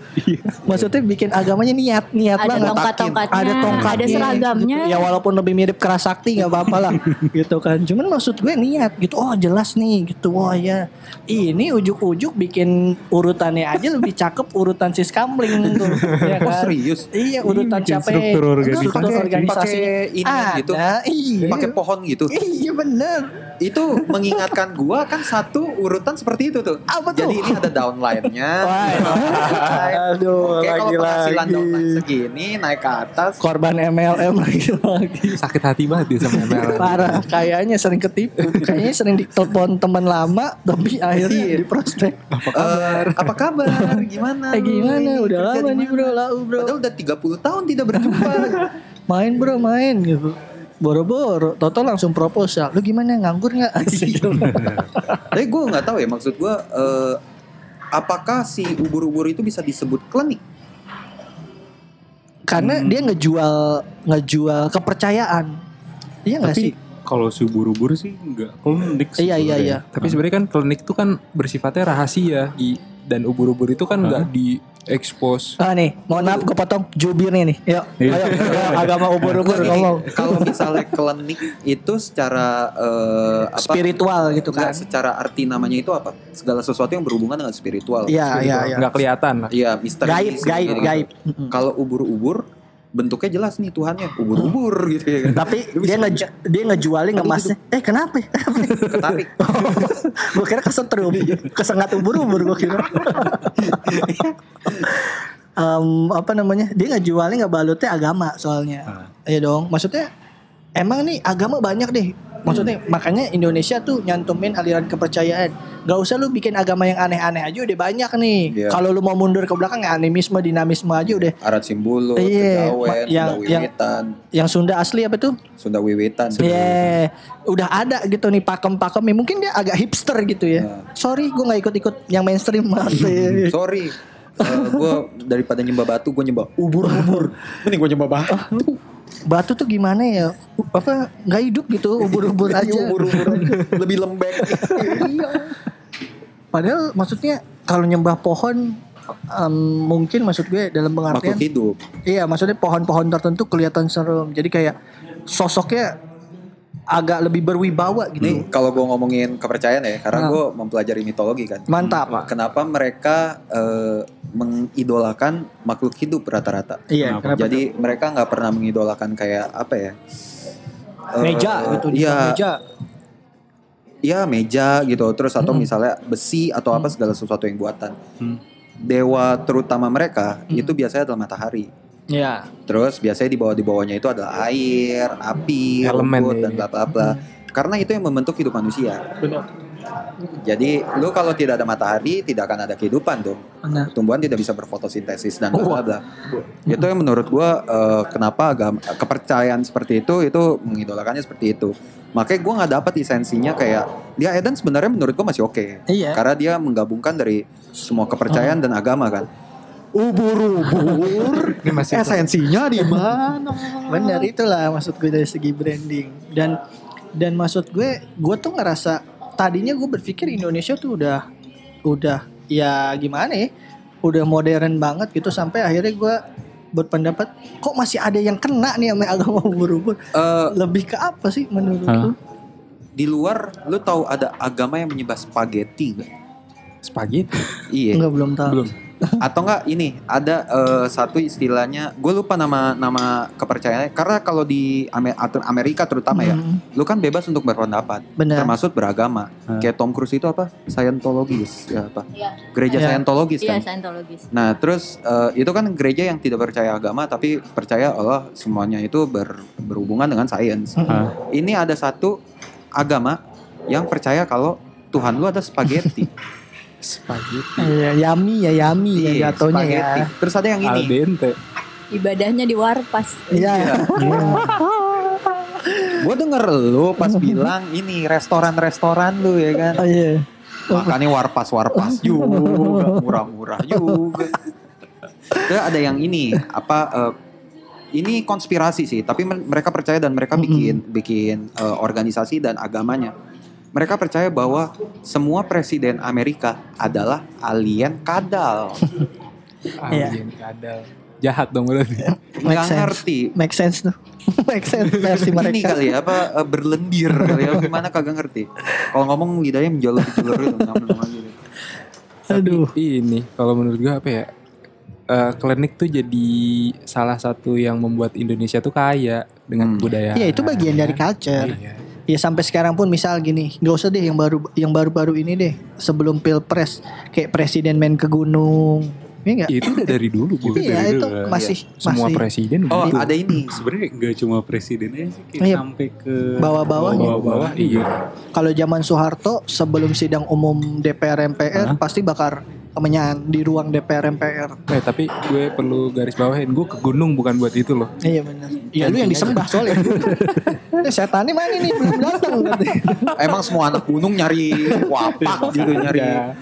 Maksudnya bikin agamanya niat, niat Ada banget. tongkat-tongkatnya, ada tongkatnya, ada seragamnya. gitu. Ya walaupun lebih mirip keras sakti nggak apa-apa lah, [laughs] gitu kan. Cuman maksud gue niat gitu. Oh jelas nih, gitu. Wah ya, ini ujuk-ujuk bikin urutannya aja lebih cakep urutan sis kamling tuh. [laughs] ya Oh, kan? serius? Iya urutan siapa? struktur organisasi. Struktur Pakai- organisasi. pakai ini gitu. Iya. Pakai pohon gitu. Iya bener. Itu mengingatkan gua kan satu urutan seperti itu tuh. Apa tuh? Jadi ini ada downline-nya. [laughs] Aduh, Oke, kalau penghasilan lagi-lagi. downline segini naik ke atas. Korban MLM lagi lagi. Sakit hati banget dia sama MLM. Parah, kayaknya sering ketipu. Kayaknya sering ditelepon teman lama, tapi akhirnya di prospek. Eh, apa kabar? Gimana? Eh gimana? Udah lama nih bro, lau bro. Padahal udah 30 tahun tidak berjumpa. [laughs] Main bro, main gitu. Boro-boro, Toto langsung proposal. Lu gimana nganggur nggak? [laughs] Gitu. Tapi gue nggak tahu ya maksud gue. eh, apakah si ubur-ubur itu bisa disebut klinik? Karena dia ngejual ngejual kepercayaan. Iya nggak sih? kalau si ubur-ubur sih enggak klinik Iya iya iya. Tapi sebenarnya kan klinik itu kan bersifatnya rahasia dan ubur-ubur itu kan nggak di expose. Ah nih, mohon maaf gue potong jubirnya nih. Yuk, Iya. ayo, ayo, [laughs] agama ubur-ubur ngomong. Kalau misalnya klinik itu secara eh, apa? Spiritual gitu Nggak, kan. secara arti namanya itu apa? Segala sesuatu yang berhubungan dengan spiritual. Iya iya iya. Nggak kelihatan. Iya, misteri. Gaib, gitu, gaib, gaib. Kalau ubur-ubur bentuknya jelas nih Tuhannya ubur-ubur gitu ya kan. Tapi dia nge dia ngejualin ngemasnya. Eh kenapa? Ketarik. [laughs] gue kira kesetrum, kesengat ubur-ubur gue kira. [laughs] Em, apa namanya? Dia ngejualin ngebalutnya agama soalnya. Iya dong. Maksudnya emang nih agama banyak deh. Maksudnya makanya Indonesia tuh nyantumin aliran kepercayaan. Gak usah lu bikin agama yang aneh-aneh aja udah banyak nih. Iya. Kalau lu mau mundur ke belakang ya animisme, dinamisme aja udah. Arat Simbolo, Iya, Kejawen, ma- yang- Sunda yang- Wiwitan, Yang Sunda asli apa tuh? Sunda Wiwitan. Iya, udah ada gitu nih pakem-pakem Mungkin dia agak hipster gitu ya. Ya. Sorry, gue nggak ikut-ikut yang mainstream maaf Sorry, gue daripada nyembah batu gue nyembah ubur-ubur. [laughs] Mending gue nyembah batu. Batu tuh gimana ya? Apa nggak hidup gitu, ubur-ubur [laughs] aja. ubur-ubur. Lebih lembek. [laughs] Padahal maksudnya kalau nyembah pohon em, mungkin maksud gue dalam Makhluk pengertian hidup. iya maksudnya pohon-pohon tertentu kelihatan serem. Jadi kayak sosoknya agak lebih berwibawa gitu. Nih kalau gue ngomongin kepercayaan ya, karena Ah. gue mempelajari mitologi kan. Mantap. Kenapa mereka eh, mengidolakan makhluk hidup rata-rata? Iya, Kenapa? kenapa Jadi mereka nggak pernah mengidolakan kayak apa ya? Eh, meja gitu di Iya, meja. iya meja gitu. Terus atau Mm-mm. misalnya besi atau apa segala sesuatu yang buatan. Hmm. Dewa terutama mereka Hmm. itu biasanya adalah matahari. Iya. Terus biasanya di bawah di bawahnya itu adalah air, api, Elemen rumput ya dan bla bla bla. Karena itu yang membentuk hidup manusia. Benar. Jadi lu kalau tidak ada matahari tidak akan ada kehidupan dong. Benar. Tumbuhan tidak bisa berfotosintesis dan bla bla bla. Itu yang menurut gua eh, kenapa agama kepercayaan seperti itu itu mengidolakannya seperti itu. Makanya gua nggak dapat esensinya kayak dia Eden sebenarnya menurut gua masih oke. Iya. Karena dia menggabungkan dari semua kepercayaan dan agama kan. Ubur-ubur. Esensinya di mana? Bener itulah maksud gue dari segi branding dan dan maksud gue gue tuh ngerasa tadinya gue berpikir Indonesia tuh udah udah ya gimana ya udah modern banget gitu sampai akhirnya gue berpendapat kok masih ada yang kena nih sama agama ubur-ubur Eh, lebih ke apa sih menurut Hah? lu? di luar lu tahu ada agama yang menyembah spaghetti gak? spaghetti. Iya. Enggak belum tahu. Belum. Atau enggak ini ada eh, satu istilahnya, gue lupa nama nama kepercayaannya. Karena kalau di Amerika terutama ya, Hmm, lu kan bebas untuk berpendapat, benar. termasuk beragama. Hmm. Kayak Tom Cruise itu apa? Scientologis, ya apa? Iya. Gereja Iya. Scientologis Iya, kan. Scientologis. Nah, terus eh, itu kan gereja yang tidak percaya agama tapi percaya Allah semuanya itu ber- berhubungan dengan sains. Ah. Ini ada satu agama yang percaya kalau Tuhan lu ada spaghetti. [laughs] Spaghetti. Iya, yummy ya yummy ya Iya, jatuhnya ya. Terus ada yang Al ini. dente. Ibadahnya di warpas. Iya. Gue denger lu pas bilang ini restoran-restoran lu ya kan. Oh iya. Makannya warpas-warpas juga, murah-murah juga. Terus ada yang ini apa eh, ini konspirasi sih, tapi mereka percaya dan mereka bikin bikin eh, organisasi dan agamanya. Mereka percaya bahwa semua presiden Amerika adalah alien kadal. [laughs] Iya. Alien kadal. Jahat dong berarti. Make Nggak sense. ngerti. Make sense tuh. [laughs] Make sense versi Ini mereka. kali ya apa eh, berlendir kali ya gimana kagak ngerti. Kalau ngomong lidahnya menjulur-julur itu gitu. Aduh. Ini kalau menurut gue apa ya? eh, klinik tuh jadi salah satu yang membuat Indonesia tuh kaya dengan Hmm. kebudayaan. Iya itu bagian dari culture. Iya. Ya sampai sekarang pun misal gini, nggak usah deh yang baru yang baru-baru ini deh sebelum pilpres kayak presiden main ke gunung, Iya nggak? Ya, itu udah dari dulu Bu. Itu Iya dari itu dulu, masih Semua masih presiden Oh, begitu. ada ini. Sebenarnya nggak cuma presiden aja sih, kayak Iya. sampai ke Bawah-bawahnya. bawah-bawah. Iya. kalau zaman Soeharto sebelum sidang umum DPR MPR Hah? pasti bakar kemenyan di ruang DPR MPR. Eh, tapi gue perlu garis bawahin, gue ke gunung bukan buat itu loh. Iya benar. Iya lu yang disembah soalnya. [laughs] Eh, Setannya mana nih belum datang. Emang semua anak gunung nyari wapak gitu nyari Iya.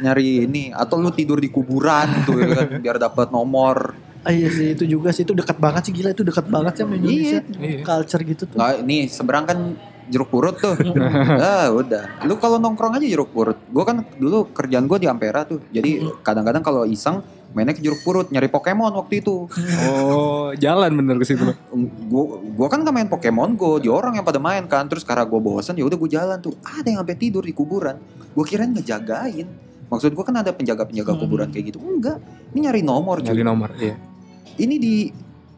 nyari ini atau lu tidur di kuburan tuh ya kan biar dapat nomor. Ah, iya sih itu juga sih itu dekat banget sih gila itu dekat banget sih sama Indonesia. Iya. Culture gitu tuh. Nggak, ini seberang kan jeruk purut tuh. [laughs] ah, udah. Lu kalau nongkrong aja jeruk purut. Gue kan dulu kerjaan gue di Ampera tuh. Jadi kadang-kadang kalau iseng mainnya ke jeruk purut nyari Pokemon waktu itu. Oh, jalan bener ke situ. Gue gua kan gak main Pokemon Go, di orang yang pada main kan. Terus karena gue bosen ya udah gue jalan tuh. Ada yang sampai tidur di kuburan. Gue kirain ngejagain. Maksud gue kan ada penjaga-penjaga Hmm. kuburan kayak gitu. Enggak. Ini nyari nomor. Nyari nomor, iya. Ini di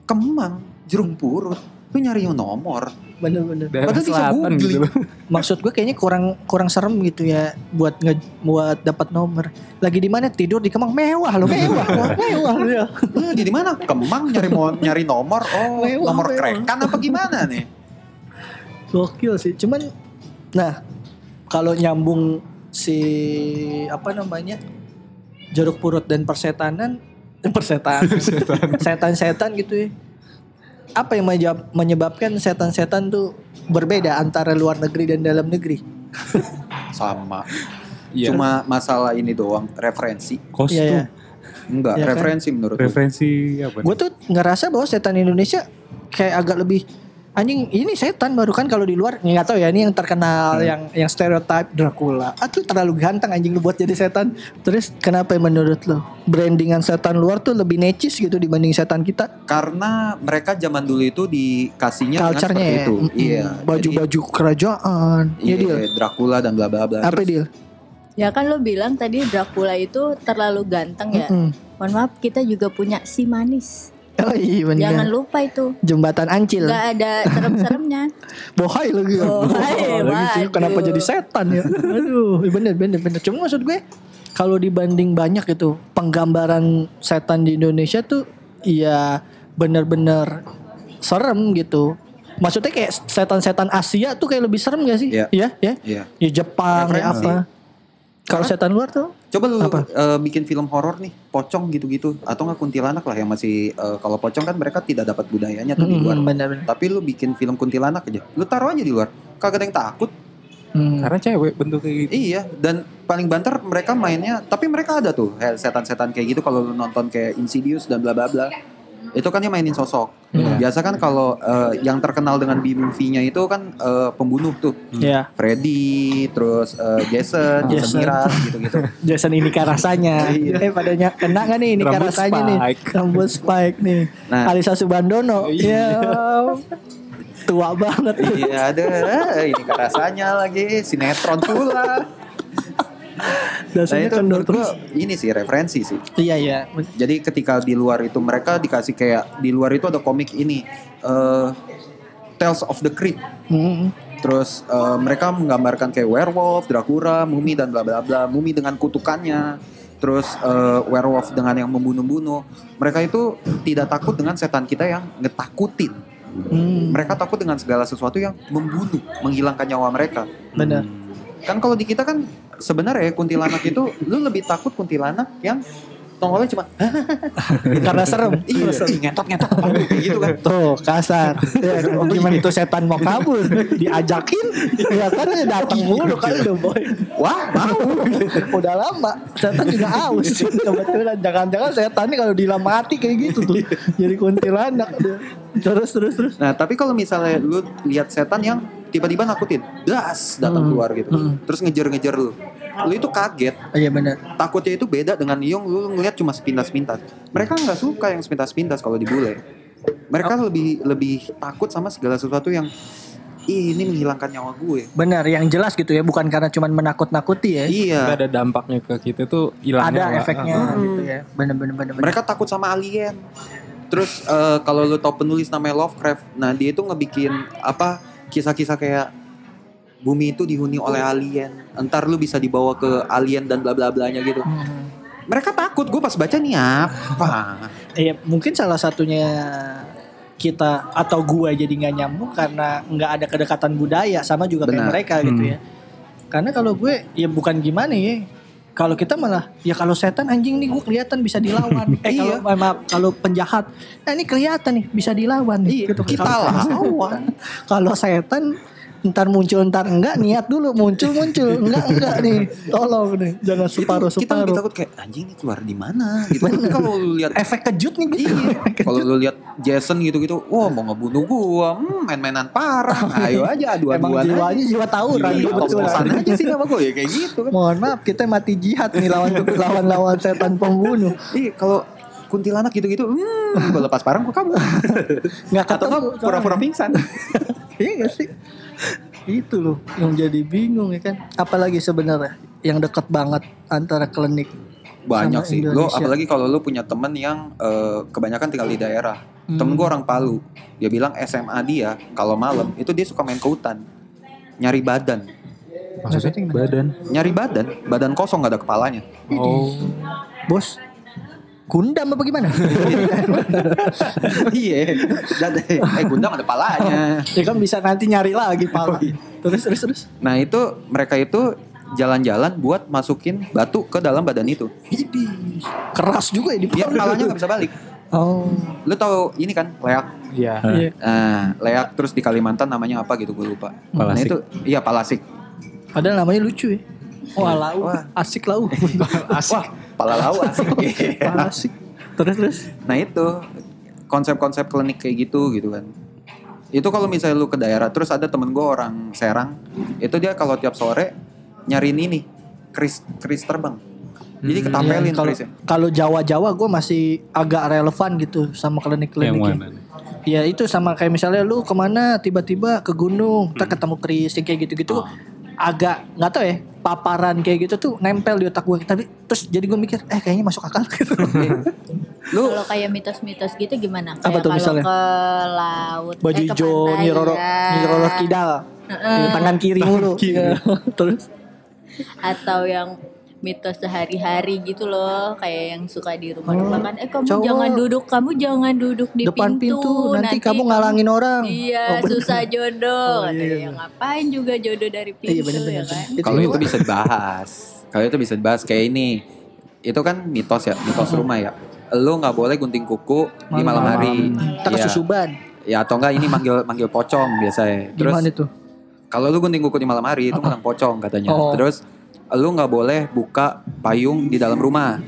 Kemang, jeruk purut. Lu nyari nomor. Bener-bener. Padahal bisa googling. gitu. [laughs] Maksud gue kayaknya kurang kurang serem gitu ya buat nge, buat dapat nomor. Lagi di mana tidur di Kemang mewah loh mewah Wah, [laughs] mewah loh ya. Eh, di mana? Kemang nyari nyari nomor. Oh, Mewah, nomor mewah. krekan apa gimana nih? Gokil sih. Cuman nah kalau nyambung si apa namanya jeruk purut dan persetanan [laughs] persetan setan-setan gitu ya. Apa yang menyebab- menyebabkan setan-setan tuh berbeda antara luar negeri dan dalam negeri? [laughs] Sama. Iya. Cuma masalah ini doang, referensi. Kostum, Iya, iya. Enggak, Iya kan? referensi menurut gue. referensi apa? Gue tuh ngerasa bahwa setan Indonesia kayak agak lebih anjing ini setan baru kan kalau di luar nggak tahu ya ini yang terkenal yang yang stereotype Dracula ah tuh terlalu ganteng anjing lu buat jadi setan terus kenapa ya menurut lo brandingan setan luar tuh lebih necis gitu dibanding setan kita Karena mereka zaman dulu itu dikasihnya culture-nya seperti ya itu. Mm-mm. Iya. baju-baju kerajaan ya iya, dia Dracula dan bla bla bla. apa Terus- dia Ya kan lo bilang tadi Dracula itu terlalu ganteng ya. Mohon maaf kita juga punya si manis. Oh iya Jangan benar lupa itu. jembatan Ancil Gak ada serem-seremnya. [laughs] bohai lagi ya. Bohai, lagi kenapa jadi setan ya aduh iya bener bener bener cuma maksud gue kalau dibanding banyak itu penggambaran setan di Indonesia tuh ya bener-bener serem gitu Maksudnya kayak setan-setan Asia tuh kayak lebih serem gak sih? Iya. Iya, ya. Iya. Ya Jepang ya apa. Kalau setan luar tuh Coba lu Apa? eh, bikin film horor nih, pocong gitu-gitu atau nggak kuntilanak lah yang masih eh, kalau pocong kan mereka tidak dapat budayanya tuh di luar. Hmm, benar-benar. Tapi lu bikin film kuntilanak aja, lu taruh aja di luar. Kagak ada yang takut. Hmm. Karena cewek bentuknya gitu. Iya, dan paling banter mereka mainnya, tapi mereka ada tuh setan-setan kayak gitu kalau lu nonton kayak Insidious dan bla bla bla. Itu kan dia mainin sosok. Hmm. Biasa kan kalau eh, yang terkenal dengan B movie-nya itu kan eh, pembunuh tuh. Ya, Freddy, terus eh, Jason, Jason Jason. Miraz gitu-gitu. [laughs] Jason ini rasanya. Iya. Eh padanya kena gak nih ini rasanya nih? Rambut spike nih. Nah. Alisa Subandono. Iya. Ya. Tua banget. Iya ada, ini kan rasanya lagi sinetron pula. Nah Dasarnya itu kendor menurut gua ini sih referensi sih. Iya iya. Jadi ketika di luar itu mereka dikasih kayak di luar itu ada komik ini eh Tales of the Crypt. Hmm. Terus eh, mereka menggambarkan kayak werewolf, Dracula, mumi dan bla bla bla. Mumi dengan kutukannya. Terus eh, werewolf dengan yang membunuh-bunuh. Mereka itu tidak takut dengan setan kita yang ngetakutin. Hmm. Mereka takut dengan segala sesuatu yang membunuh, menghilangkan nyawa mereka. Benar. Kan kalau di kita kan sebenarnya kuntilanak itu lu lebih takut kuntilanak yang nongolnya cuma [laughs] Karena serem. iya ngetot ngetot kayak gitu kan. Tuh kasar. Ya, gimana itu setan mau kabur? Diajakin, ya kan datang mulu kan udah boy. Wah mau. Udah lama. Setan juga aus. Kebetulan jangan-jangan setan nih kalau dilam mati kayak gitu tuh. Jadi kuntilanak. Terus terus terus. Nah tapi kalau misalnya lu lihat setan yang tiba-tiba nakutin, das datang Hmm. keluar gitu, Hmm. terus ngejar-ngejar lu, lu itu kaget. Iya benar. Takutnya itu beda dengan yang lu ngeliat cuma sepintas-pintas. Mereka nggak suka yang sepintas-pintas kalau dibule. Mereka lebih lebih takut sama segala sesuatu yang "Ih, ini menghilangkan nyawa gue. Benar, yang jelas gitu ya, bukan karena cuman menakut-nakuti ya. Iya. Nggak ada dampaknya ke kita tuh hilangnya. Ada efeknya Hmm. gitu ya. Benar benar benar. benar. Mereka takut sama alien. Terus eh, kalau lu tau penulis namanya Lovecraft, nah dia itu ngebikin apa kisah-kisah kayak bumi itu dihuni oleh alien. Entar lu bisa dibawa ke alien dan bla bla blanya gitu. Hmm. Mereka takut. Gue pas baca nih apa? [laughs] Iya, mungkin salah satunya kita atau gua jadi nggak nyambung karena nggak ada kedekatan budaya sama juga kayak Benar. mereka gitu Hmm. ya. Karena kalau gue ya bukan gimana ya. Kalau kita malah ya kalau setan anjing nih gue kelihatan bisa dilawan. [laughs] eh kalau Iya. maaf kalau penjahat, nah ini kelihatan nih bisa dilawan nih. Iya, gitu. kita Kalau- lawan. Kalau setan ntar muncul ntar enggak niat dulu muncul muncul enggak enggak nih tolong nih jangan separuh Itu kita lebih separuh takut kayak anjing ini keluar di mana gitu. Tapi kalau lu lihat efek kejut nih gitu Iya. Kalau lu lihat Jason gitu-gitu, wah mau ngebunuh gua, hmm, main-mainan parah. [laughs] Ayo aja emang adu-aduan aja. jiwanya jiwa tawuran Iya, betul aja sih sama gue ya kayak gitu kan. Mohon maaf kita mati jihad nih lawan lawan lawan setan pembunuh. Iya, kalau kuntilanak gitu-gitu, hmm, gue lepas parang gue kabur. Nggak ketemu. pura-pura pingsan. [laughs] Iya gak sih? Itu loh yang jadi bingung ya kan. Apalagi sebenarnya yang dekat banget antara klinik Banyak Sama sih. Lo Indonesia. apalagi kalau lo punya temen yang eh, kebanyakan tinggal di daerah. Hmm. Temen gue orang Palu. Dia bilang SMA dia kalau malam itu dia suka main ke hutan. Nyari badan. Maksudnya badan. Nyari badan, badan kosong gak ada kepalanya. Oh. bos Gundam apa gimana? [laughs] iya. Dan eh gundam ada palanya. ya kan bisa nanti nyari lagi pala. Terus terus terus. Nah itu mereka itu jalan-jalan buat masukin batu ke dalam badan itu. Keras juga ya di Biar palanya nggak bisa balik. Oh. Lu tahu ini kan leak. Iya. Iya. Nah, leak terus di Kalimantan namanya apa gitu gue lupa. Nah Palasik. itu iya palasik. Padahal namanya lucu ya. Wah, lau. Wah. Asik lau. [laughs] Wah, pala lau asik. Asik. Terus terus. nah itu konsep-konsep klinik kayak gitu gitu kan. Itu kalau misalnya lu ke daerah terus ada temen gue orang Serang, itu dia kalau tiap sore nyariin ini kris kris terbang. Jadi ketapelin Iya, kalau krisnya. kalau Jawa-Jawa gue masih agak relevan gitu sama klinik-klinik. Yang ini. mana nih? Ya itu sama kayak misalnya lu ke mana tiba-tiba ke gunung, ntar ketemu Kris yang kayak gitu-gitu. Agak nggak tau ya paparan kayak gitu tuh nempel di otak gue. Tapi terus jadi gue mikir, eh kayaknya masuk akal [laughs] gitu. [laughs] Lu Kalau kayak mitos-mitos gitu gimana? Apa Kayak tuh kalau misalnya? ke laut, Baju eh, ke hijau, pantai, Nyi Roro, ya. Nyi Roro Kidal, Heeh. Di tangan kiri mulu. Iya. [laughs] terus Atau yang mitos sehari-hari gitu loh kayak yang suka di rumah-rumah kan eh kamu cowok. jangan duduk kamu jangan duduk di Depan pintu, nanti kamu ngalangin orang. iya Oh, bener. susah jodoh Oh, iya, katanya iya. ngapain juga jodoh dari pintu Iya benar-benar. ya kan Kalau itu bisa dibahas. Kalau itu bisa dibahas kayak ini. Itu kan mitos ya, mitos rumah ya. Lu nggak boleh gunting kuku di malam hari. Tak Iya. kesusuban. Ya atau enggak ini manggil manggil pocong biasanya. Terus Gimana itu? kalau lu gunting kuku di malam hari itu menang pocong katanya. Oh. Terus lu nggak boleh buka payung di dalam rumah.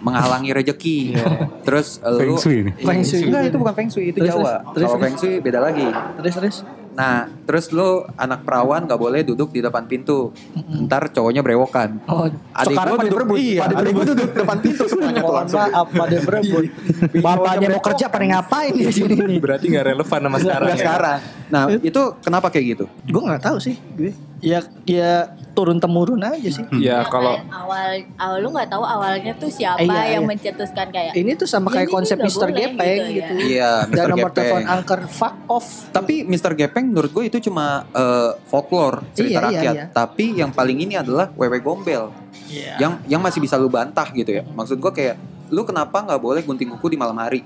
Menghalangi rejeki. Terus Feng lu Shui nih. Feng Shui. Enggak, itu bukan feng shui, itu Terus, Jawa. terus, Kalau feng shui beda lagi. Terus terus. Nah, terus lu anak perawan nggak boleh duduk di depan pintu. Ntar cowoknya brewokan. Oh, Adik sekarang gua pada duduk- berebut. iya, pada adik berebut. gua duduk depan pintu semuanya tuh langsung. maaf, pada berebut. [laughs] Bapaknya mau kerja pada ngapain di sini nih? Berarti nggak relevan sama sekarang ya. sekarang. Nah, itu kenapa kayak gitu? Gue nggak tahu sih. Gue ya ya turun temurun aja sih. Ya kalau awal awal lu nggak tahu awalnya tuh siapa Iya, yang iya. mencetuskan kayak Ini tuh sama Ya, kayak konsep boleh Gepeng gitu gitu. ya. Iya, Dan Mr. nomor telepon angker fuck off. Tapi Mr. Gepeng menurut gue itu cuma eh, folklore cerita Iya, iya, rakyat. iya. Tapi yang paling ini adalah wewe gombel. Iya. Yang yang masih bisa lu bantah gitu ya. Maksud gue kayak lu kenapa nggak boleh gunting kuku di malam hari?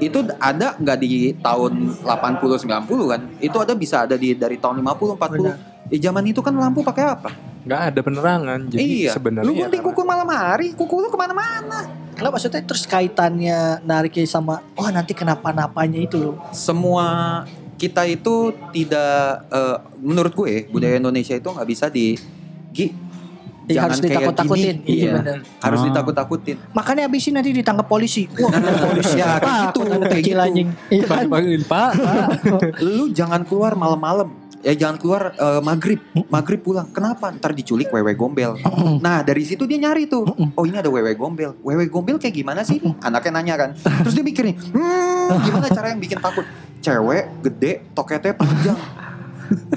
Itu ada nggak di tahun 80 90 kan? Itu ada bisa ada di dari tahun 50 40. Eh zaman itu kan lampu pakai apa? nggak ada penerangan. Jadi iya. sebenarnya Lu gunting kuku malam hari, kuku lu ke mana-mana. Nggak maksudnya terus kaitannya nariknya sama oh nanti kenapa-napanya itu loh. semua kita itu tidak eh, menurut gue budaya Indonesia itu nggak bisa di Gi, Iya, harus kayak ditakut-takutin. gini. Iya, Iya, benar. harus Oh. ditakut-takutin Makanya abis ini nanti ditangkap polisi. Wah, polisi Ya, apa? kayak gitu, kayak kecil gitu. anjing. Iya kan? Panggilin Pak. lu jangan keluar malam-malam ya jangan keluar eh, maghrib maghrib pulang kenapa ntar diculik wewe gombel nah dari situ dia nyari tuh oh ini ada wewe gombel wewe gombel kayak gimana sih anaknya nanya kan terus dia mikir nih hmm, gimana cara yang bikin takut cewek gede toketnya panjang [laughs]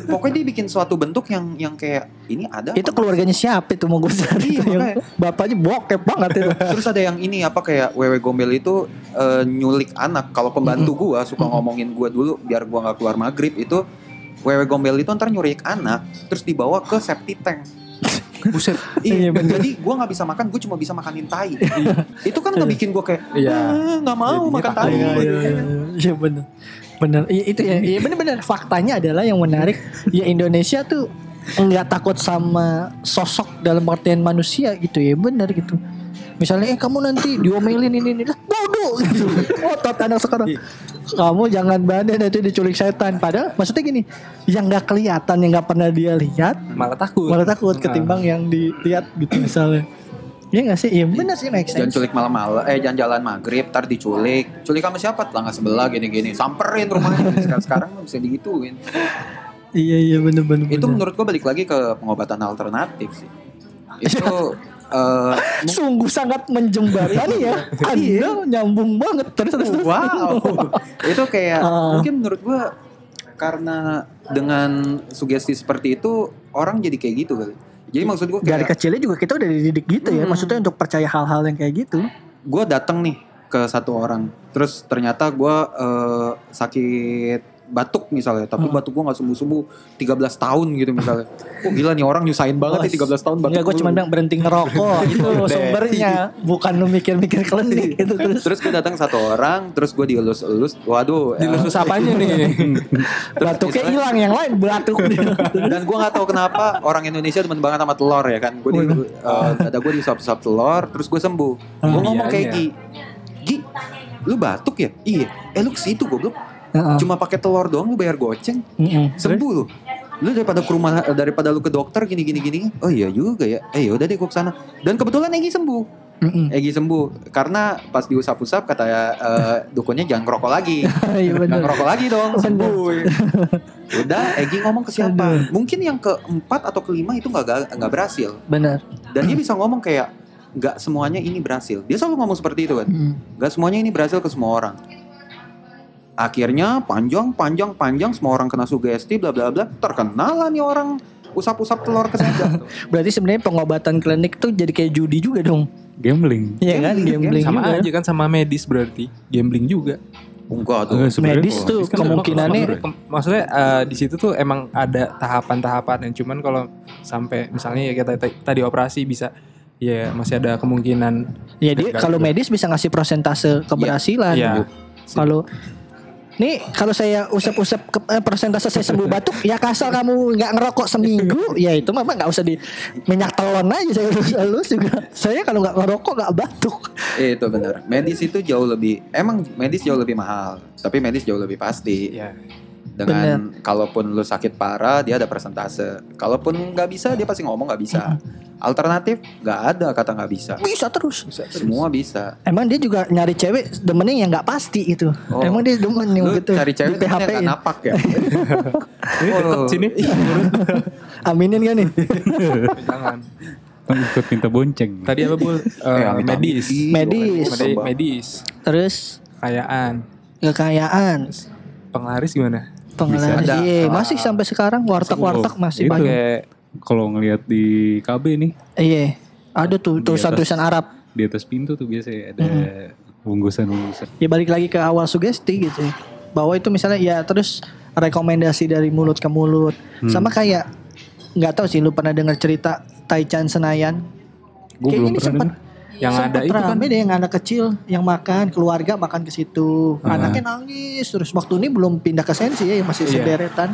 pokoknya dia bikin suatu bentuk yang yang kayak ini ada Itu keluarganya siapa itu mau gue cari Iya, itu yang makanya. bapaknya bokep banget itu. [laughs] Terus ada yang ini apa kayak wewe gombel itu eh, nyulik anak. Kalau pembantu gua suka ngomongin gua dulu biar gua nggak keluar maghrib itu wewe gombel itu ntar nyulik anak terus dibawa ke septic tank. [laughs] Buset. Iya, Iya, bener. jadi gua nggak bisa makan, gua cuma bisa makanin tai. [laughs] itu kan nggak bikin gua kayak Iya. "Ah, nggak mau Jadinya makan tai. Iya, iya, iya. Iya benar. Benar. Iya itu ya. Iya benar-benar. Faktanya adalah yang menarik ya Indonesia tuh nggak takut sama sosok dalam artian manusia gitu ya benar gitu. Misalnya eh kamu nanti diomelin ini ini lah bodoh gitu. Otot anak sekarang. Kamu jangan bandel nanti diculik setan. Padahal maksudnya gini, yang nggak kelihatan yang nggak pernah dia lihat Malah takut. malah takut ketimbang yang dilihat gitu misalnya. Iya gak sih? Iya benar sih make Jangan culik malam-malam, eh jangan jalan maghrib, ntar diculik. Culik sama siapa? Tetangga sebelah gini-gini. Samperin rumahnya. [laughs] Sekarang sekarang bisa digituin. Iya iya benar. Itu menurut gua balik lagi ke pengobatan alternatif sih. [laughs] Itu eh, Sungguh sangat menjembatani ya. Anda nyambung banget terus terus. terus. wow. itu kayak Ah. mungkin menurut gua karena dengan sugesti seperti itu orang jadi kayak gitu kali. Jadi maksud Dari kayak kecilnya juga kita udah dididik gitu ya. Hmm. Maksudnya untuk percaya hal-hal yang kayak gitu. gua datang nih ke satu orang, terus ternyata gua eh, sakit batuk misalnya, tapi Hmm. batuk gua nggak sembuh-sembuh 13 tahun gitu misalnya. Oh gila nih orang nyusahin banget nih 13 tahun batuk. Enggak gue mulu. cuma bilang berhenti ngerokok. [laughs] itu sumbernya. Bukan lu mikir-mikir klinik [laughs] gitu terus. Terus gue datang satu orang, terus gue dielus-elus, waduh. ya. Dilus apanya nih? [laughs] Batuknya misalnya- hilang yang lain batuk. Dan gue gak tahu kenapa orang Indonesia demen banget sama telur ya kan. Gue di, eh, dada gue disop-sop telur, terus gue sembuh. Gue ngomong kayak Gi, Gi, lu batuk ya? Iya. Eh lu ke situ goblok. Heeh. Cuma pakai telur doang lu bayar goceng, Mm-mm. sembuh lu. Lu daripada ke rumah daripada lu ke dokter gini gini gini. Oh iya juga ya. Eh yaudah deh gue ke sana. Dan kebetulan Egi sembuh. Mm-mm. Egi sembuh karena pas diusap-usap kata eh, dukunnya jangan ngerokok lagi. [laughs] Iya Jangan ngerokok lagi dong, sembuh. [laughs] Udah, Egi ngomong ke siapa? Mungkin yang keempat atau kelima itu nggak nggak berhasil. Benar. Dan dia bisa ngomong kayak nggak semuanya ini berhasil. Dia selalu ngomong seperti itu kan. Mm. Nggak semuanya ini berhasil ke semua orang. Akhirnya panjang, panjang, panjang semua orang kena sugesti, bla bla bla. Terkenal lah nih orang usap-usap telur ke. [laughs] Berarti sebenarnya pengobatan klinik tuh jadi kayak judi juga dong. Gambling. Iya kan? Gambling, Gambling sama juga. aja kan sama medis berarti. Gambling juga. Enggak tuh. Eh, Medis tuh kan kemungkinannya Kem- maksudnya eh, di situ tuh emang ada tahapan-tahapan yang cuman kalau sampai misalnya ya kita tadi operasi bisa ya masih ada kemungkinan Ya dia kalau medis bisa ngasih prosentase keberhasilan. Iya. Kalau Nih kalau saya usap-usap ke- eh, persentase saya sembuh batuk ya kasar kamu nggak ngerokok seminggu ya itu memang nggak usah di minyak telon aja saya urus halus juga saya kalau nggak ngerokok nggak batuk Eh, itu benar. Medis itu jauh lebih emang medis jauh lebih mahal, tapi medis jauh lebih pasti. ya Dengan kalaupun lu sakit parah dia ada persentase. Kalaupun nggak bisa dia pasti ngomong nggak bisa. Alternatif nggak ada kata nggak bisa. bisa terus Semua bisa. emang dia juga nyari cewek demennya yang nggak pasti itu Oh. emang dia demen yang Lu gitu cari cewek di PHP nggak napak ya. [laughs] deket sini [laughs] aminin [laughs] kan nih jangan ikut minta bonceng. tadi apa Eh, Eh, amit-amit. medis Medis. Medi- medis terus kekayaan kekayaan penglaris gimana pengalaman Ada. iya masih sampai sekarang warteg-warteg masih Itu. banyak pakai Kalau ngelihat di KB nih iya ada tuh tulisan-tulisan. Arab di atas pintu tuh biasanya ada bungkusan-bungkusan. ya balik lagi ke awal sugesti gitu ya. bahwa itu misalnya ya terus rekomendasi dari mulut ke mulut sama kayak nggak tahu sih lu pernah dengar cerita Taichan Senayan Gue belum ini pernah sempat yang ada itu kan deh yang anak kecil yang makan keluarga makan ke situ. Ah. anaknya nangis terus. Waktu ini belum pindah ke sensi ya masih Iya. sederetan.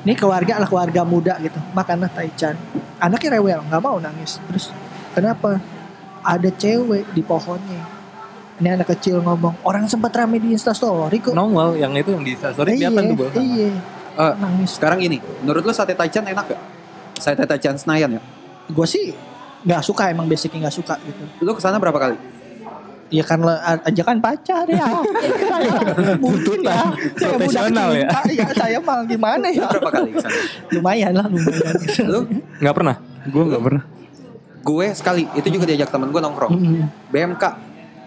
Ini keluarga lah keluarga muda gitu. Makanlah taichan anaknya rewel nggak mau nangis. Terus kenapa? Ada cewek di pohonnya. Ini anak kecil ngomong orang sempat rame di instastory kok. Nongol yang itu yang di story iya, kelihatan tuh iya. Eh, nangis. sekarang gini, menurut lu sate Taichan enak gak? Sate Taichan Senayan ya? gue sih nggak suka emang basicnya nggak suka gitu Lu ke sana berapa kali? Ya kan ajakan pacar ya. [laughs] Mungkin ya. Saya Profesional ya. cinta, ya. Saya mah gimana ya. berapa kali ke sana? Lumayan lah lumayan. Lu? nggak pernah Gue gak pernah. Gue sekali, itu juga diajak temen gue nongkrong. Mm, BMK.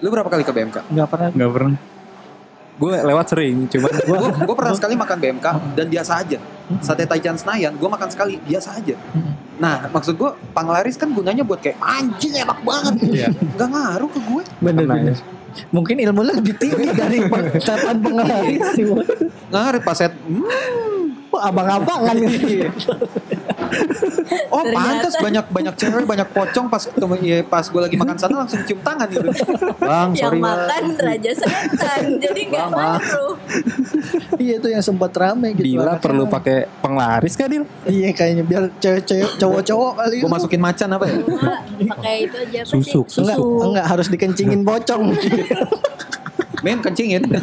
Lu berapa kali ke BMK? Nggak pernah. Gak pernah. Gue lewat sering cuman [laughs] gue gue pernah [laughs] sekali makan BMK dan biasa aja. Sate Taichan Senayan gue makan sekali biasa aja. Nah maksud gue panglaris kan gunanya buat kayak anjing enak banget. Iya. nggak ngaruh ke gue Bener bener. Mungkin ilmu lu lebih tinggi dari [laughs] catatan penglaris. nggak ngaruh pas set. Hmm, abang-abangan gitu. [laughs] oh Ternyata. pantas banyak banyak cewek banyak pocong pas ketemu ya, pas gue lagi makan sana langsung cium tangan gitu bang yang sorry Bang. makan raja setan jadi nggak Bang, ngaruh Iya itu yang sempat rame gitu. Dila perlu pakai penglaris kan Dil Iya kayaknya biar cewek-cewek cowok-cowok kali. gue masukin macan apa ya pakai itu aja Susuk, sih? Enggak, enggak harus dikencingin pocong. [laughs] men kencingin [laughs]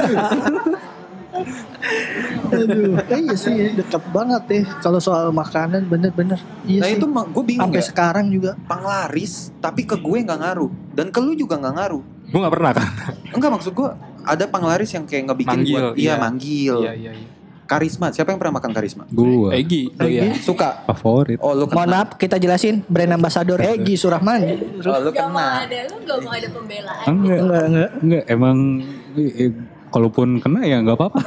Aduh, iya sih ya, deket banget deh kalau soal makanan bener-bener. Iya nah sih. itu gue bingung sampai ya. sekarang juga. panglaris tapi ke gue nggak ngaruh. Dan ke lu juga nggak ngaruh. Gue nggak pernah kan enggak maksud gue ada panglaris yang kayak ngebikin Manggil, buat iya iya. manggil. Iya iya iya. Karisma. Siapa yang pernah makan karisma? Gue Egi. Oh iya? Suka? Favorit. oh lu Mohon kena maaf kita jelasin. Brand ambassador Egi Surahman. oh, lu Gak mau ada lu gak mau ada pembelaan Enggak, Enggak, enggak. enggak. Emang eh, kalaupun kena ya nggak apa-apa.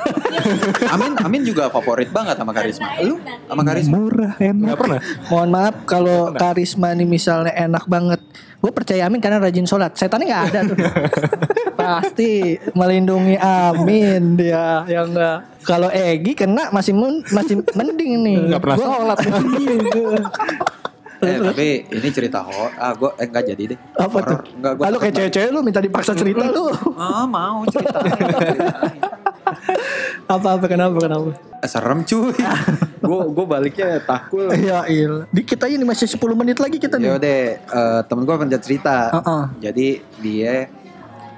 [laughs] Amin Amin juga favorit banget sama karisma lu sama karisma Murah, enak. nggak pernah Mohon maaf kalau karisma nih misalnya enak banget. Gue percaya Amin karena rajin sholat. Setannya nggak ada tuh. [laughs] Pasti melindungi Amin dia yang enggak. Kalau Egi kena masih men- masih mending nih. Nggak pernah Gua- sholat. [laughs] eh tapi ini cerita horor ah gue eh enggak jadi deh Apa tuh? Horor. enggak gue Lalu kayak cewek-cewek lu minta dipaksa cerita lu. ah mau cerita Apa-apa kenapa kenapa? Eh, serem cuy gue gue baliknya takut Ya il. Di kita ini masih 10 menit lagi kita nih. udah eh, temen gue pernah cerita Heeh. jadi dia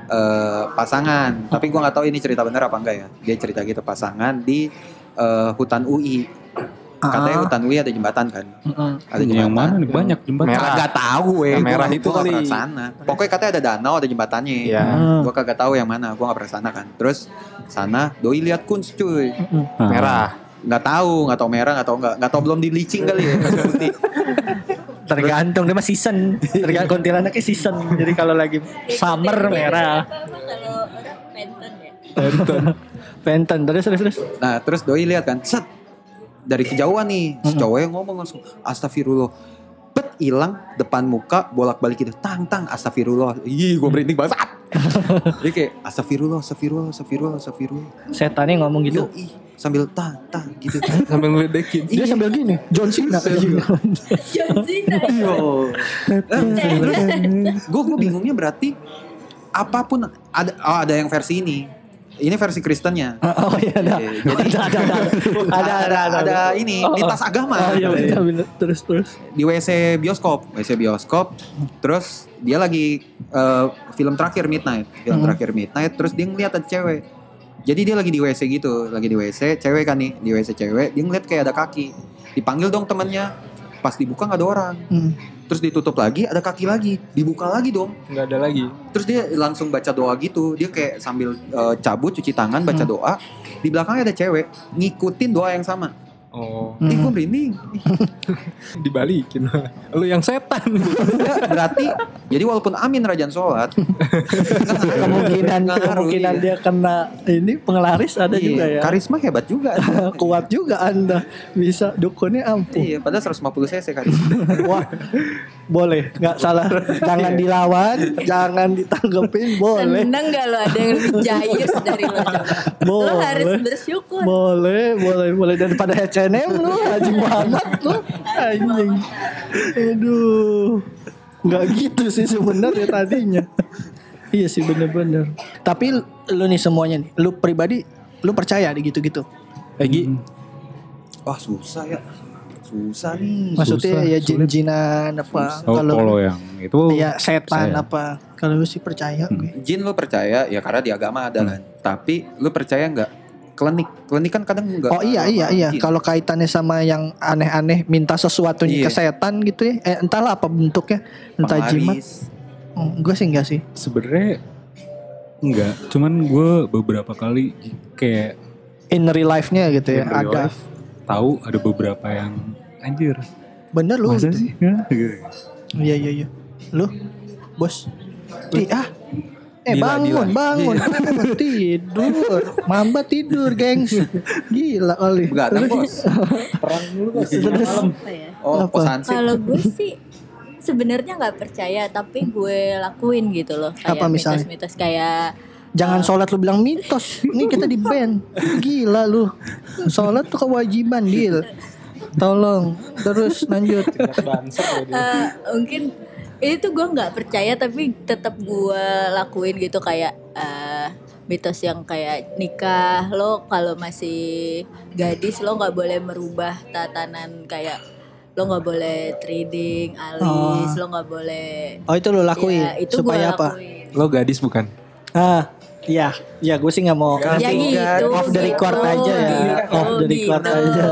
eh, pasangan tapi gue nggak tahu ini cerita bener apa enggak ya dia cerita gitu pasangan di eh, hutan UI katanya hutan UI ada jembatan kan Heeh. ada jembatan Yang mana nih banyak jembatan. Merah. Kagak tahu gue. Yang merah Gua- itu kali. sana. Pokoknya katanya ada danau, ada jembatannya. Iya. Hmm. Gua kagak tahu yang mana. Gua nggak pernah sana kan. Terus sana doi lihat kunz cuy. Ah. merah Nggak tahu, nggak tahu merah, nggak tau nggak nggak tahu belum di bleaching kali ya putih. [laughs] Tergantung dia mah season. Tergantung kuntilanaknya season. Jadi kalau lagi summer merah. kalau orang penton ya Penten terus terus terus. Nah terus doi lihat kan, set dari kejauhan nih, si cowoknya ngomong langsung, astagfirullah. Bet hilang depan muka bolak balik gitu, tang tang astagfirullah. Ih, gue merinding banget. [laughs] Dia kayak astagfirullah, astagfirullah, astagfirullah, astagfirullah. Setannya ngomong gitu. Yo, ih, sambil ta ta gitu. [laughs] Sambil ngeledekin. Dia sambil gini, John Cena. John Cena. Yo. Gue gue bingungnya berarti apa pun ada oh, ada yang versi ini. Ini versi Kristennya. oh iya ada. Jadi Ada ada ada. Ada ada ada. ada ini lintas agama. Oh iya benar benar. Terus terus. di WC bioskop, WC bioskop. Terus dia lagi eh, film terakhir Midnight, film Hmm. terakhir Midnight. Terus dia ngeliat ada cewek. Jadi dia lagi di WC gitu, lagi di WC, cewek kan nih di WC cewek. Dia ngeliat kayak ada kaki. Dipanggil dong temennya. Pas dibuka nggak ada orang. Hmm. Terus ditutup lagi, ada kaki lagi. Dibuka lagi dong. Nggak ada lagi. Terus dia langsung baca doa gitu. Dia kayak sambil eh, cabut, cuci tangan, baca Hmm. doa. Di belakangnya ada cewek ngikutin doa yang sama. Oh, gue Hmm. merinding. [laughs] dibalikin. Lu yang setan. [laughs] Berarti jadi walaupun Amin rajin sholat [laughs] Kemungkinan ngaruh, kemungkinan iya. dia kena ini penglaris ada Iya, juga ya. Karisma hebat juga. Kuat juga Anda bisa dukunnya ampuh. iya, padahal 150 cc karisma. Wah, boleh, nggak salah. Jangan dilawan, jangan ditanggepin, boleh. Seneng gak lo ada yang lebih jayus dari lo coba? Lo Boleh. harus bersyukur. Boleh, boleh, boleh daripada H&M lu, haji banget lu, anjing. Aduh, nggak gitu sih sebenarnya tadinya. Iya sih bener-bener. Tapi lu nih semuanya nih, lu pribadi, lu percaya di gitu-gitu? Lagi Wah susah ya. Susah nih. Maksudnya Susah, ya jin-jinan apa? Oh, kalau yang itu ya setan saya. apa? Kalau lu sih percaya gue. Jin lo percaya ya karena di agama ada kan. Tapi lu percaya nggak? Klinik, klinik kan kadang enggak. Oh iya iya iya. Kalau kaitannya sama yang aneh-aneh minta sesuatu Iya. ke setan gitu ya. Eh, entahlah apa bentuknya. Entah jimat. Hmm, gue sih enggak sih. sebenarnya enggak. Cuman gue beberapa kali kayak In real life-nya gitu ya. real ada. life tahu ada beberapa yang anjir. Bener lu. Masa gitu. sih? Ya, [laughs] gitu. Iya iya iya. Lu bos. Di, ah. Eh Dila, bangun, Dila. bangun, bangun, [laughs] tidur, mamba tidur, gengs. Gila kali. Begadang bos. Terus, Apa ya? Oh, Apa? kosan sih. Kalau gue sih sebenarnya nggak percaya tapi gue lakuin gitu loh kayak Apa misalnya? mitos-mitos kayak Jangan sholat lu bilang mitos. Ini kita di band. Gila lu. Sholat tuh kewajiban, Dil. Tolong. Terus lanjut. eh, mungkin itu gue nggak percaya tapi tetap gue lakuin gitu kayak eh, mitos yang kayak nikah lo kalau masih gadis lo nggak boleh merubah tatanan kayak lo nggak boleh trading alis lo nggak boleh Oh itu lu lakuin. Ya, itu Supaya gua apa? lakuin. lo gadis bukan? Ah, iya. Iya, gue sih nggak mau. Ya, ya nanti gitu off the record gitu, aja ya. gitu, Off the record gitu. aja.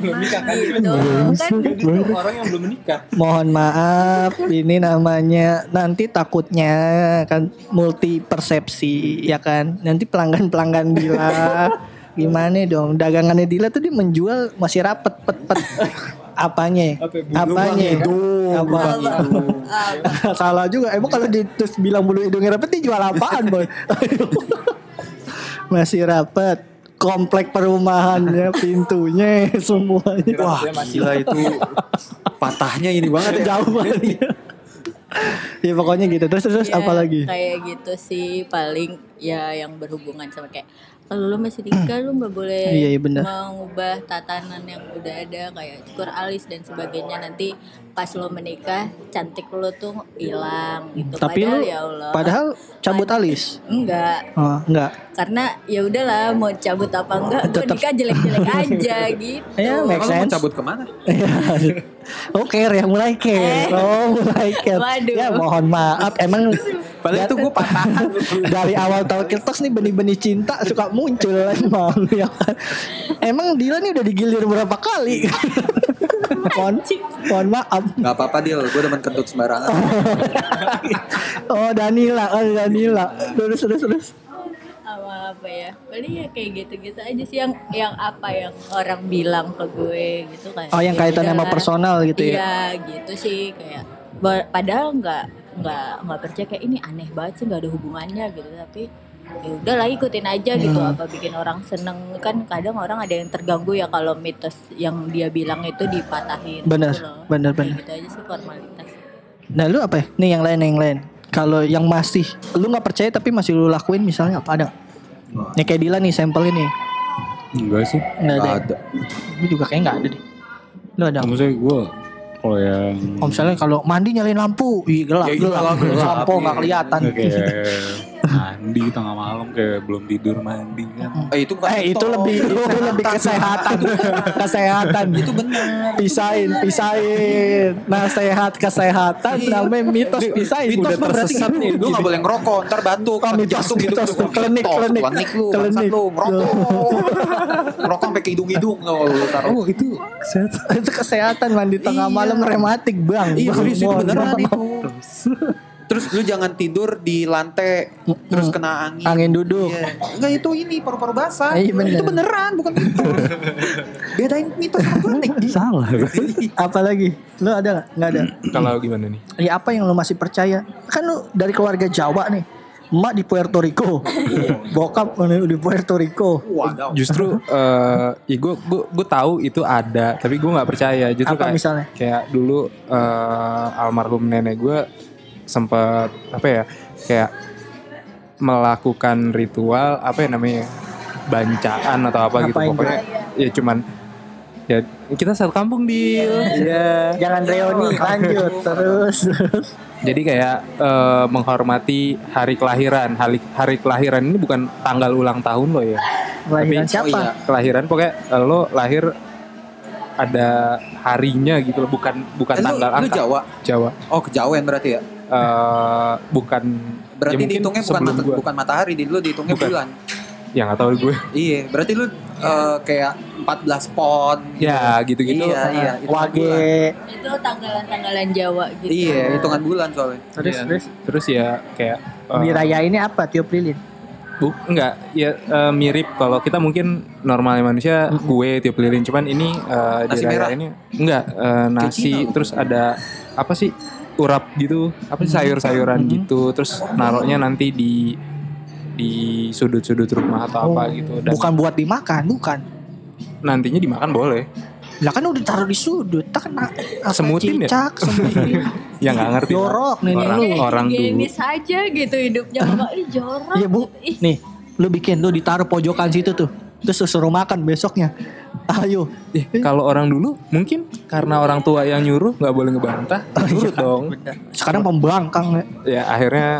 gitu kan orang yang belum menikah. Mohon maaf, ini namanya nanti takutnya kan multi persepsi ya kan. Nanti pelanggan-pelanggan Dila [laughs] gimana dong? Dagangannya Dila tuh dia menjual masih rapet pet pet. Apanya? Apanya? Apa? [laughs] Salah juga. Emang kalau di terus bilang bulu hidungnya rapet dia jual apaan, Boy? [laughs] masih rapet. Komplek perumahannya, [laughs] pintunya, semuanya. Wah gila itu patahnya ini banget ya. jauh banget ya. ya pokoknya gitu terus terus Ya, apa lagi kayak gitu sih paling ya yang berhubungan sama kayak kalau lu masih nikah lu nggak boleh Iya, iya, benar. mengubah tatanan yang udah ada kayak cukur alis dan sebagainya. Nanti pas lo menikah cantik lo tuh hilang gitu. Tapi padahal lu ya Allah padahal cabut alis? Enggak. Oh enggak. Karena ya udahlah mau cabut apa enggak gue nikah jelek-jelek [laughs] aja gitu. Ya make lu mau sense. cabut ke mana? [laughs] Iya. oh care ya mulai care. Oh mulai care. [laughs] Waduh. ya mohon maaf. Emang Padahal itu gue patah. [laughs] dari awal tahun kertas nih benih-benih cinta suka muncul emang [laughs] ya kan? Emang Dila nih udah digilir berapa kali? [laughs] Mohon mohon maaf. Gak apa-apa Dil, gue demen kentut sembarangan. oh Danila. Oh Danila. Terus terus terus. Apa apa ya? Paling ya kayak gitu-gitu aja sih yang yang apa yang orang bilang ke gue gitu kan. Oh, yang kaitannya sama personal gitu ya? iya gitu sih. Kayak padahal nggak nggak nggak percaya kayak ini aneh banget sih nggak ada hubungannya gitu tapi ya udah lah ikutin aja gitu Hmm. apa bikin orang seneng kan kadang orang ada yang terganggu ya kalau mitos yang dia bilang itu dipatahin Benar, gitu loh. benar, benar. gitu aja sih formalitas Nah lu apa ya? Nih yang lain yang lain. Kalau yang masih lu nggak percaya tapi masih lu lakuin misalnya apa ada? Ya kayak Dilan nih sampel ini. Enggak sih. Nggak ada. Ada. Gue juga kayak nggak ada deh. Lu ada? Maksudnya gue kalau yang Oh, misalnya kalau mandi nyalain lampu, ih gelap, Ya, iya, gelap, gelap, gelap, lampu nggak kelihatan. kayak [laughs] mandi tengah malam kayak belum tidur mandi kan. Eh itu bukan Eh itu lebih itu lebih kesehatan, kesehatan. [laughs] Itu benar. Pisahin, pisahin. Nah sehat kesehatan namanya mitos pisahin. Mitos Udah berarti tersesat nih. Lu gak boleh ngerokok, ntar batuk. Oh, sakit mitos, jantung gitu. mitos. Klinik, klinik. Klinik lu, Klinik. lu, ngerokok. [laughs] Ngerokok sampai ke hidung-hidung. Oh, lu taruh. Oh itu kesehatan. [laughs] itu kesehatan mandi tengah Iya. malam rematik bang. Iya serius itu beneran itu. Terus lu jangan tidur di lantai terus kena angin. Angin duduk. Iya. Enggak itu ini paru-paru basah. Iya, bener. Itu beneran bukan [laughs] mitos. Bedain mitos sama klinik. Salah. [laughs] Apalagi? Lu ada nggak? Nggak ada. [clears throat] Kalau gimana nih? Ya apa yang lu masih percaya? Kan lu dari keluarga Jawa nih. Emak di Puerto Rico. [laughs] Bokap di Puerto Rico. Justru eh ya gue gue gue tahu itu ada, tapi gue nggak percaya. Justru Apa kayak, misalnya? kayak dulu eh, almarhum nenek gue sempat apa ya kayak melakukan ritual apa ya namanya bancaan atau apa gitu Ngapain pokoknya ya cuman ya kita satu kampung di ya Jangan reuni lanjut terus. jadi kayak eh, menghormati hari kelahiran hari hari kelahiran ini bukan tanggal ulang tahun lo ya Kelahiran Tapi- siapa? oh iya. kelahiran pokoknya eh, lo lahir ada harinya gitu loh bukan bukan Eh, lu, tanggal lu angka Jawa. Jawa Oh kejawen berarti ya. Eh, bukan Berarti ya dihitungnya bukan mata, gua- bukan matahari, di lu dihitungnya Bukan. bulan. ya nggak tahu gue Iya, berarti lu eh, kayak 14 pon. gitu. ya gitu-gitu Iya, iya. Wage. Itu tanggalan-tanggalan Jawa gitu. Iya, hitungan bulan soalnya. Terus Iya. terus. terus ya kayak eh, Dirayainnya apa? Tiup lilin. Bu, enggak, ya eh, mirip kalau kita mungkin normalnya manusia kue tiup lilin, cuman ini eh, Nasi dirayainnya enggak eh, nasi Cina loh. terus ada apa sih urap gitu, apa sih sayur-sayuran gitu, terus naruhnya nanti di di sudut-sudut rumah atau apa gitu dan Bukan buat dimakan, bukan. nantinya dimakan boleh. Lah kan udah taruh di sudut, tak kena apa, Semutin ya? cicak, semutin. [laughs] Ya nggak ngerti. Jorok nenek orang, lu. orang dulu. Saja gitu hidupnya Bapak Ih jorok. Iya bu, Ih, nih lu bikin lu ditaruh pojokan situ tuh, terus suruh makan besoknya. Ayo, Eh, kalau orang dulu mungkin karena orang tua yang nyuruh nggak boleh ngebantah, nurut dong. sekarang pembangkang ya. Ya akhirnya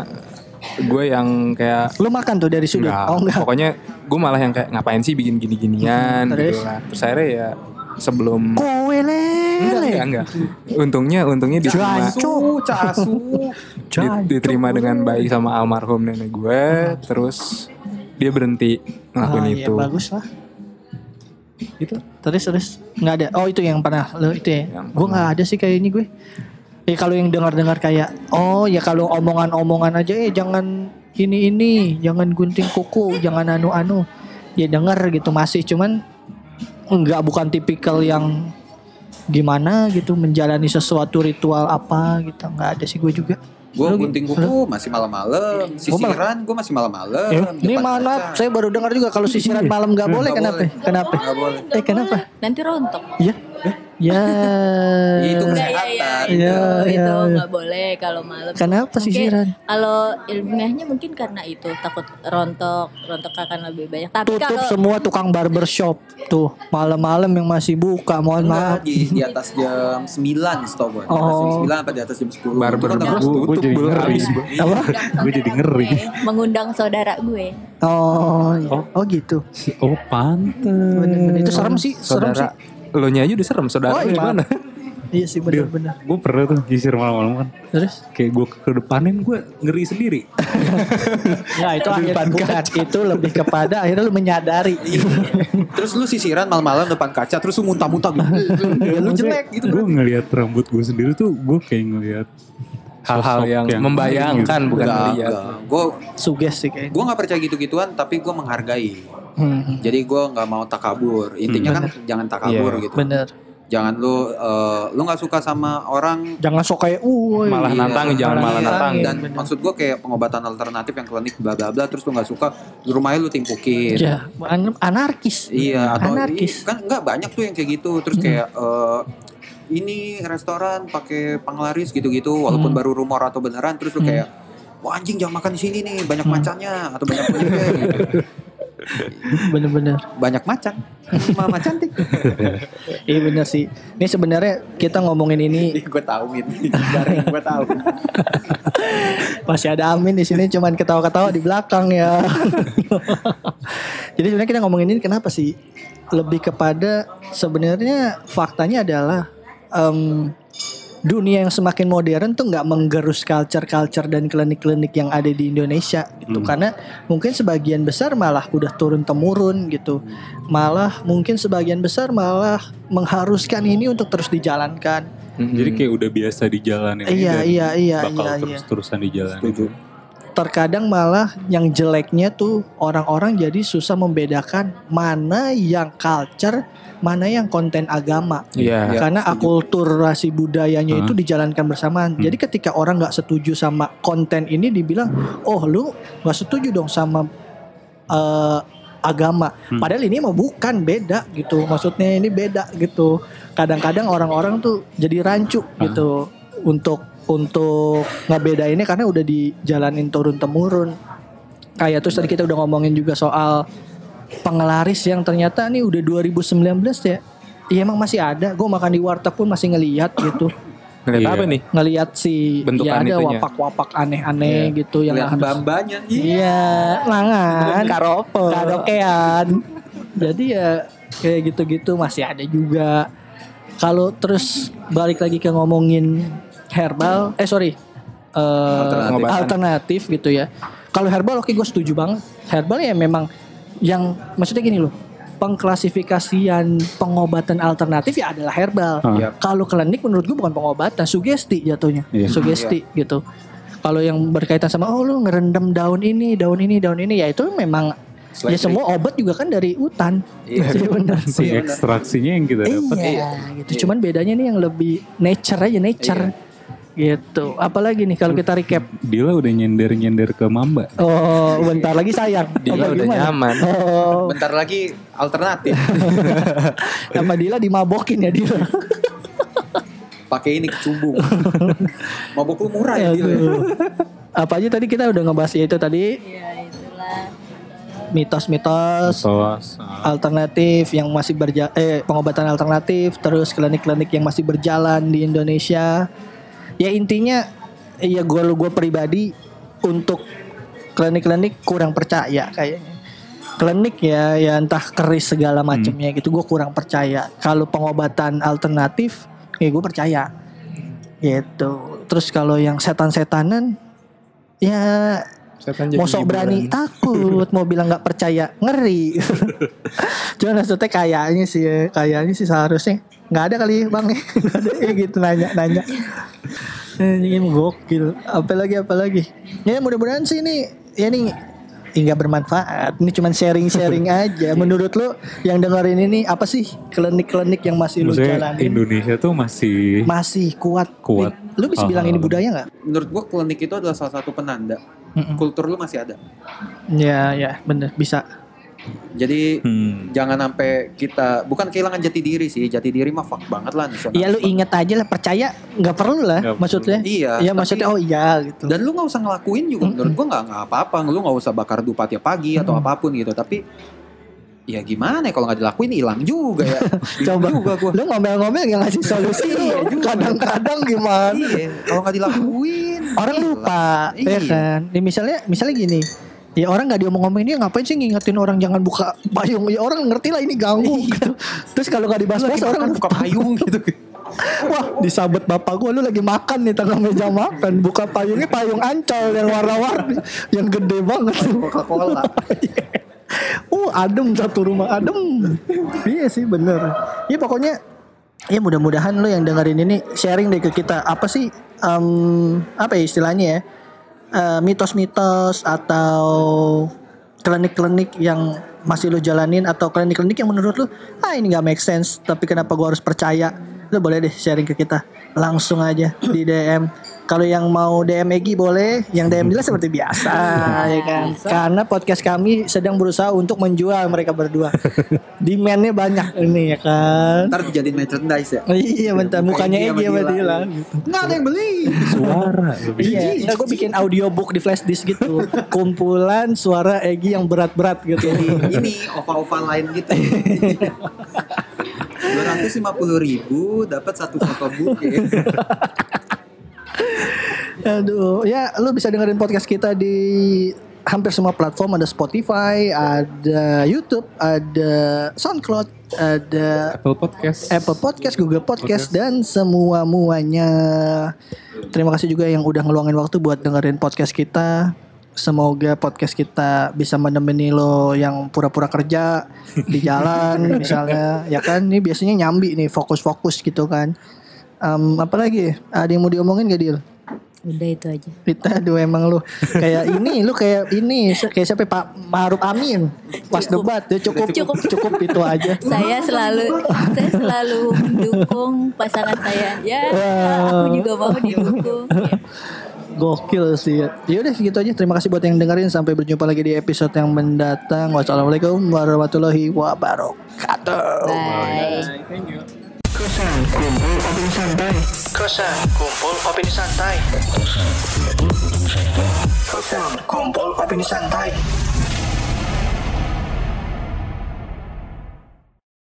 gue yang kayak Lu makan tuh dari sudut? Enggak, Oh enggak. pokoknya gue malah yang kayak ngapain sih bikin gini-ginian Hmm, terus? gitu lah. Terus akhirnya ya sebelum Kowe enggak, enggak, enggak. Untungnya untungnya diterima Casu, casu. di- diterima dengan baik sama almarhum nenek gue, terus dia berhenti ngelakuin Ah, iya, itu. bagus lah. Itu Terus terus nggak ada. Oh itu yang pernah lu itu ya. Gue nggak ada sih kayaknya gue. Eh kalau yang dengar-dengar kayak oh ya kalau omongan-omongan aja eh jangan ini ini, jangan gunting kuku, jangan anu-anu. Ya denger gitu masih cuman nggak bukan tipikal yang gimana gitu menjalani sesuatu ritual apa gitu nggak ada sih gue juga. Gue gunting kuku masih malam-malam. Sisiran gue masih malam-malam. Ya, ini maaf, kaca. saya baru dengar juga kalau sisiran malam nggak boleh. Nggak Kenapa? boleh. Kenapa? Nggak boleh. Eh kenapa? Nanti rontok. Ya, ya. Ya, itu Iya, kesehatan. iya, iya, Iya, itu, iya, iya. nggak boleh kalau malam. Kenapa Mungkin sisiran? Kalau ilmiahnya mungkin karena itu takut rontok, rontok akan lebih banyak. Tapi tutup kalau semua tukang barbershop tuh malam-malam yang masih buka mohon maaf di, di atas jam 9 setahu gue. Di atas jam Oh. 9 apa di atas jam 10. Barber kan Gue tutup, jadi ngeri. apa Gue jadi ngeri. mengundang saudara gue. oh iya. Oh. oh gitu Oh pantes. Itu serem sih serem sih lo nya aja udah serem saudara Oh, iya. gimana? iya sih benar-benar Gue pernah tuh gisir malam-malam kan. terus Kayak gue ke depanin gue ngeri sendiri. [laughs] ya itu akhirnya bukan itu lebih kepada akhirnya lu menyadari Terus lu sisiran malam-malam depan kaca terus lu muntah-muntah gitu. ya, lu jelek gitu. Gue ngeliat rambut gue sendiri tuh gue kayak ngeliat Hal-hal sosok yang membayangkan bukan Enggak, melihat. Gue suges sih kayaknya gue nggak percaya gitu-gituan tapi gue menghargai. Hmm, Jadi gue nggak mau takabur. Intinya kan jangan takabur Iya. gitu. bener Jangan lu eh, lu nggak suka sama orang jangan sok kayak uh Malah nantangin, jangan malah Iya, nantangin. Dan maksud gue kayak pengobatan alternatif yang klinik bla bla bla terus lu nggak suka di rumahnya lu timpukin. ya an- anarkis Iya atau Anarkis. i- kan nggak banyak tuh yang kayak gitu terus kayak eh, ini restoran pakai penglaris gitu-gitu walaupun Hmm. baru rumor atau beneran terus lu Hmm. kayak wah anjing jangan makan di sini nih banyak macannya atau banyak penyakitnya gitu. [laughs] Bener-bener. banyak macan mama cantik Iya bener sih. Ini sebenarnya kita ngomongin ini gue tahu gitu garing gue tahu masih ada Amin di sini cuman ketawa-ketawa di belakang ya. Jadi sebenarnya kita ngomongin ini kenapa sih? Lebih kepada sebenarnya faktanya adalah em, dunia yang semakin modern tuh nggak menggerus culture-culture dan klinik-klinik yang ada di Indonesia gitu karena mungkin sebagian besar malah udah turun temurun gitu malah mungkin sebagian besar malah mengharuskan ini untuk terus dijalankan Jadi kayak udah biasa dijalanin Iya, iya, iya, bakal iya, iya. terus-terusan dijalanin. Setuju. Terkadang malah yang jeleknya tuh orang-orang jadi susah membedakan mana yang culture, mana yang konten agama. Iya. Karena akulturasi budayanya Hah? itu dijalankan bersamaan. Hmm. Jadi ketika orang nggak setuju sama konten ini dibilang, oh lu nggak setuju dong sama eh, agama. Hmm. Padahal ini mah bukan beda gitu. Maksudnya ini beda gitu. Kadang-kadang orang-orang tuh jadi rancu gitu untuk untuk ngebedainnya karena udah dijalanin turun temurun. Kayak terus tadi kita udah ngomongin juga soal pengelaris yang ternyata nih udah 2019 ya. Iya emang masih ada. Gue makan di warteg pun masih ngelihat gitu. Ngeliat Iya. apa nih? Ngelihat si Bentukan ya ada wapak-wapak aneh-aneh gitu yang harus- mbak-mbaknya Iya, langan, karope, karaokean. Jadi ya kayak gitu-gitu masih ada juga. Kalau terus balik lagi ke ngomongin herbal, eh sorry, eh, Alternatif. alternatif. gitu ya. Kalau herbal oke gue setuju banget. Herbal ya memang yang maksudnya gini loh. Pengklasifikasian pengobatan alternatif ya adalah herbal. Ah. Kalau klinik menurut gue bukan pengobatan, sugesti jatuhnya. Iya. Sugesti gitu. Kalau yang berkaitan sama oh lu ngerendam daun ini, daun ini, daun ini ya itu memang ya semua obat juga kan dari hutan. Iya. [laughs] Iya benar. [laughs] Si ekstraksinya yang kita dapat. Iya, gitu. Cuman bedanya nih yang lebih nature aja, nature. Gitu. Apalagi nih kalau kita recap. Dila udah nyender-nyender ke Mamba. Oh, bentar lagi sayang. [laughs] Dila Apa udah gimana? nyaman. Oh, bentar lagi alternatif [laughs] sama Dila dimabokin ya Dila. [laughs] pakai ini kecumbung mabuk lu murah ya Aduh. Apa aja tadi kita udah ngebahas ya itu tadi Ya itulah. mitos-mitos ah, alternatif yang masih berja eh pengobatan alternatif terus klinik-klinik yang masih berjalan di Indonesia ya intinya ya gue gue pribadi untuk klinik-klinik kurang percaya kayaknya. Klinik ya ya entah keris segala macamnya gitu gue kurang percaya. Kalau pengobatan alternatif ya gue percaya. Gitu. Terus kalau yang setan-setanan ya Setan Mosok berani hiburan. takut mau bilang nggak percaya ngeri. [laughs] Cuman maksudnya kayaknya sih ya, kayaknya sih seharusnya nggak ada kali bang. [laughs] Nggak ada. Ya gitu nanya nanya. Ini gokil. Apalagi apalagi ya mudah-mudahan sih ini ya ini hingga bermanfaat. Ini cuman sharing-sharing [laughs] aja. Menurut lo yang dengerin ini apa sih klinik-klinik yang masih lo jalanin? Indonesia tuh masih masih kuat. Kuat. lu bisa bilang ini budaya nggak? Menurut gua klinik itu adalah salah satu penanda. Mm-mm. kultur lu masih ada. Ya ya bener. Bisa jadi hmm, jangan sampai kita bukan kehilangan jati diri sih jati diri mah fuck banget lah nasionalis Iya lu inget aja lah percaya nggak perlu lah Nggak maksudnya. iya Iya tapi- maksudnya oh iya gitu. dan lu nggak usah ngelakuin juga menurut gua nggak apa-apa lu nggak usah bakar dupa tiap pagi atau Mm. apa pun gitu tapi ya gimana ya kalau nggak dilakuin hilang juga ya [laughs] Coba. juga gua Lu ngomel-ngomel yang ngasih solusi. [laughs] Iya. Kadang-kadang gimana? iya kalau nggak dilakuin Orang hilang. lupa, ya Iya. kan? Nih misalnya misalnya gini. Ya orang nggak diomong-ngomongin dia ngapain sih ngingetin orang? Jangan buka payung. Ya orang ngerti lah ini ganggu gitu. Terus kalau nggak dibahas Lu lagi orang buka payung gitu. [laughs] Wah disabet bapak gua lu lagi makan nih tengah meja makan. Buka payungnya payung ancol yang warna-warni yang gede banget. Coca Cola [laughs] Uh adem satu rumah adem. Iya sih bener. Ya pokoknya Ya mudah-mudahan lo yang dengerin ini sharing deh ke kita. Apa sih em, Apa ya istilahnya ya Eh, Mitos-mitos atau klinik-klinik yang masih lo jalanin Atau klinik-klinik yang menurut lo Ah ini gak make sense Tapi kenapa gua harus percaya Lu boleh deh sharing ke kita langsung aja di DM. Kalau yang mau DM Egi boleh, yang DM Dila seperti biasa [laughs] ya kan. Karena podcast kami sedang berusaha untuk menjual mereka berdua. [laughs] Demand-nya banyak ini ya kan. Ntar dijadiin merchandise ya. Iya bentar mukanya Egi sama Dila. Gitu. Nggak ada yang beli. Suara. [laughs] Iya, enggak gue bikin audiobook di flash disk gitu. Kumpulan suara Egi yang berat-berat gitu. Ini ova-ova lain gitu. 250 ribu dapat satu fotobook ya. [laughs] Aduh, ya lu bisa dengerin podcast kita di hampir semua platform ada Spotify, ada YouTube, ada SoundCloud, ada Apple Podcast. Apple Podcast, Google Podcast dan semua muanya. Terima kasih juga yang udah ngeluangin waktu buat dengerin podcast kita. Semoga podcast kita bisa menemani lo yang pura-pura kerja di jalan [laughs] misalnya, ya kan? Ini biasanya nyambi nih, fokus-fokus gitu kan. Em, apa lagi? Ada yang mau diomongin gak Dil? Udah itu aja. Rita aduh emang lu kayak ini lu kayak ini kayak siapa Pak Maruf Amin pas debat ya cukup cukup cukup itu aja Saya selalu saya selalu mendukung pasangan saya. Ya, aku juga mau didukung. Ya. Gokil sih. Ya udah segitu aja. Terima kasih buat yang dengerin. Sampai berjumpa lagi di episode yang mendatang. Wassalamualaikum warahmatullahi wabarakatuh. Bye. kosan kumpul opini santai. Kosan kumpul opini santai. Kosan kumpul opini santai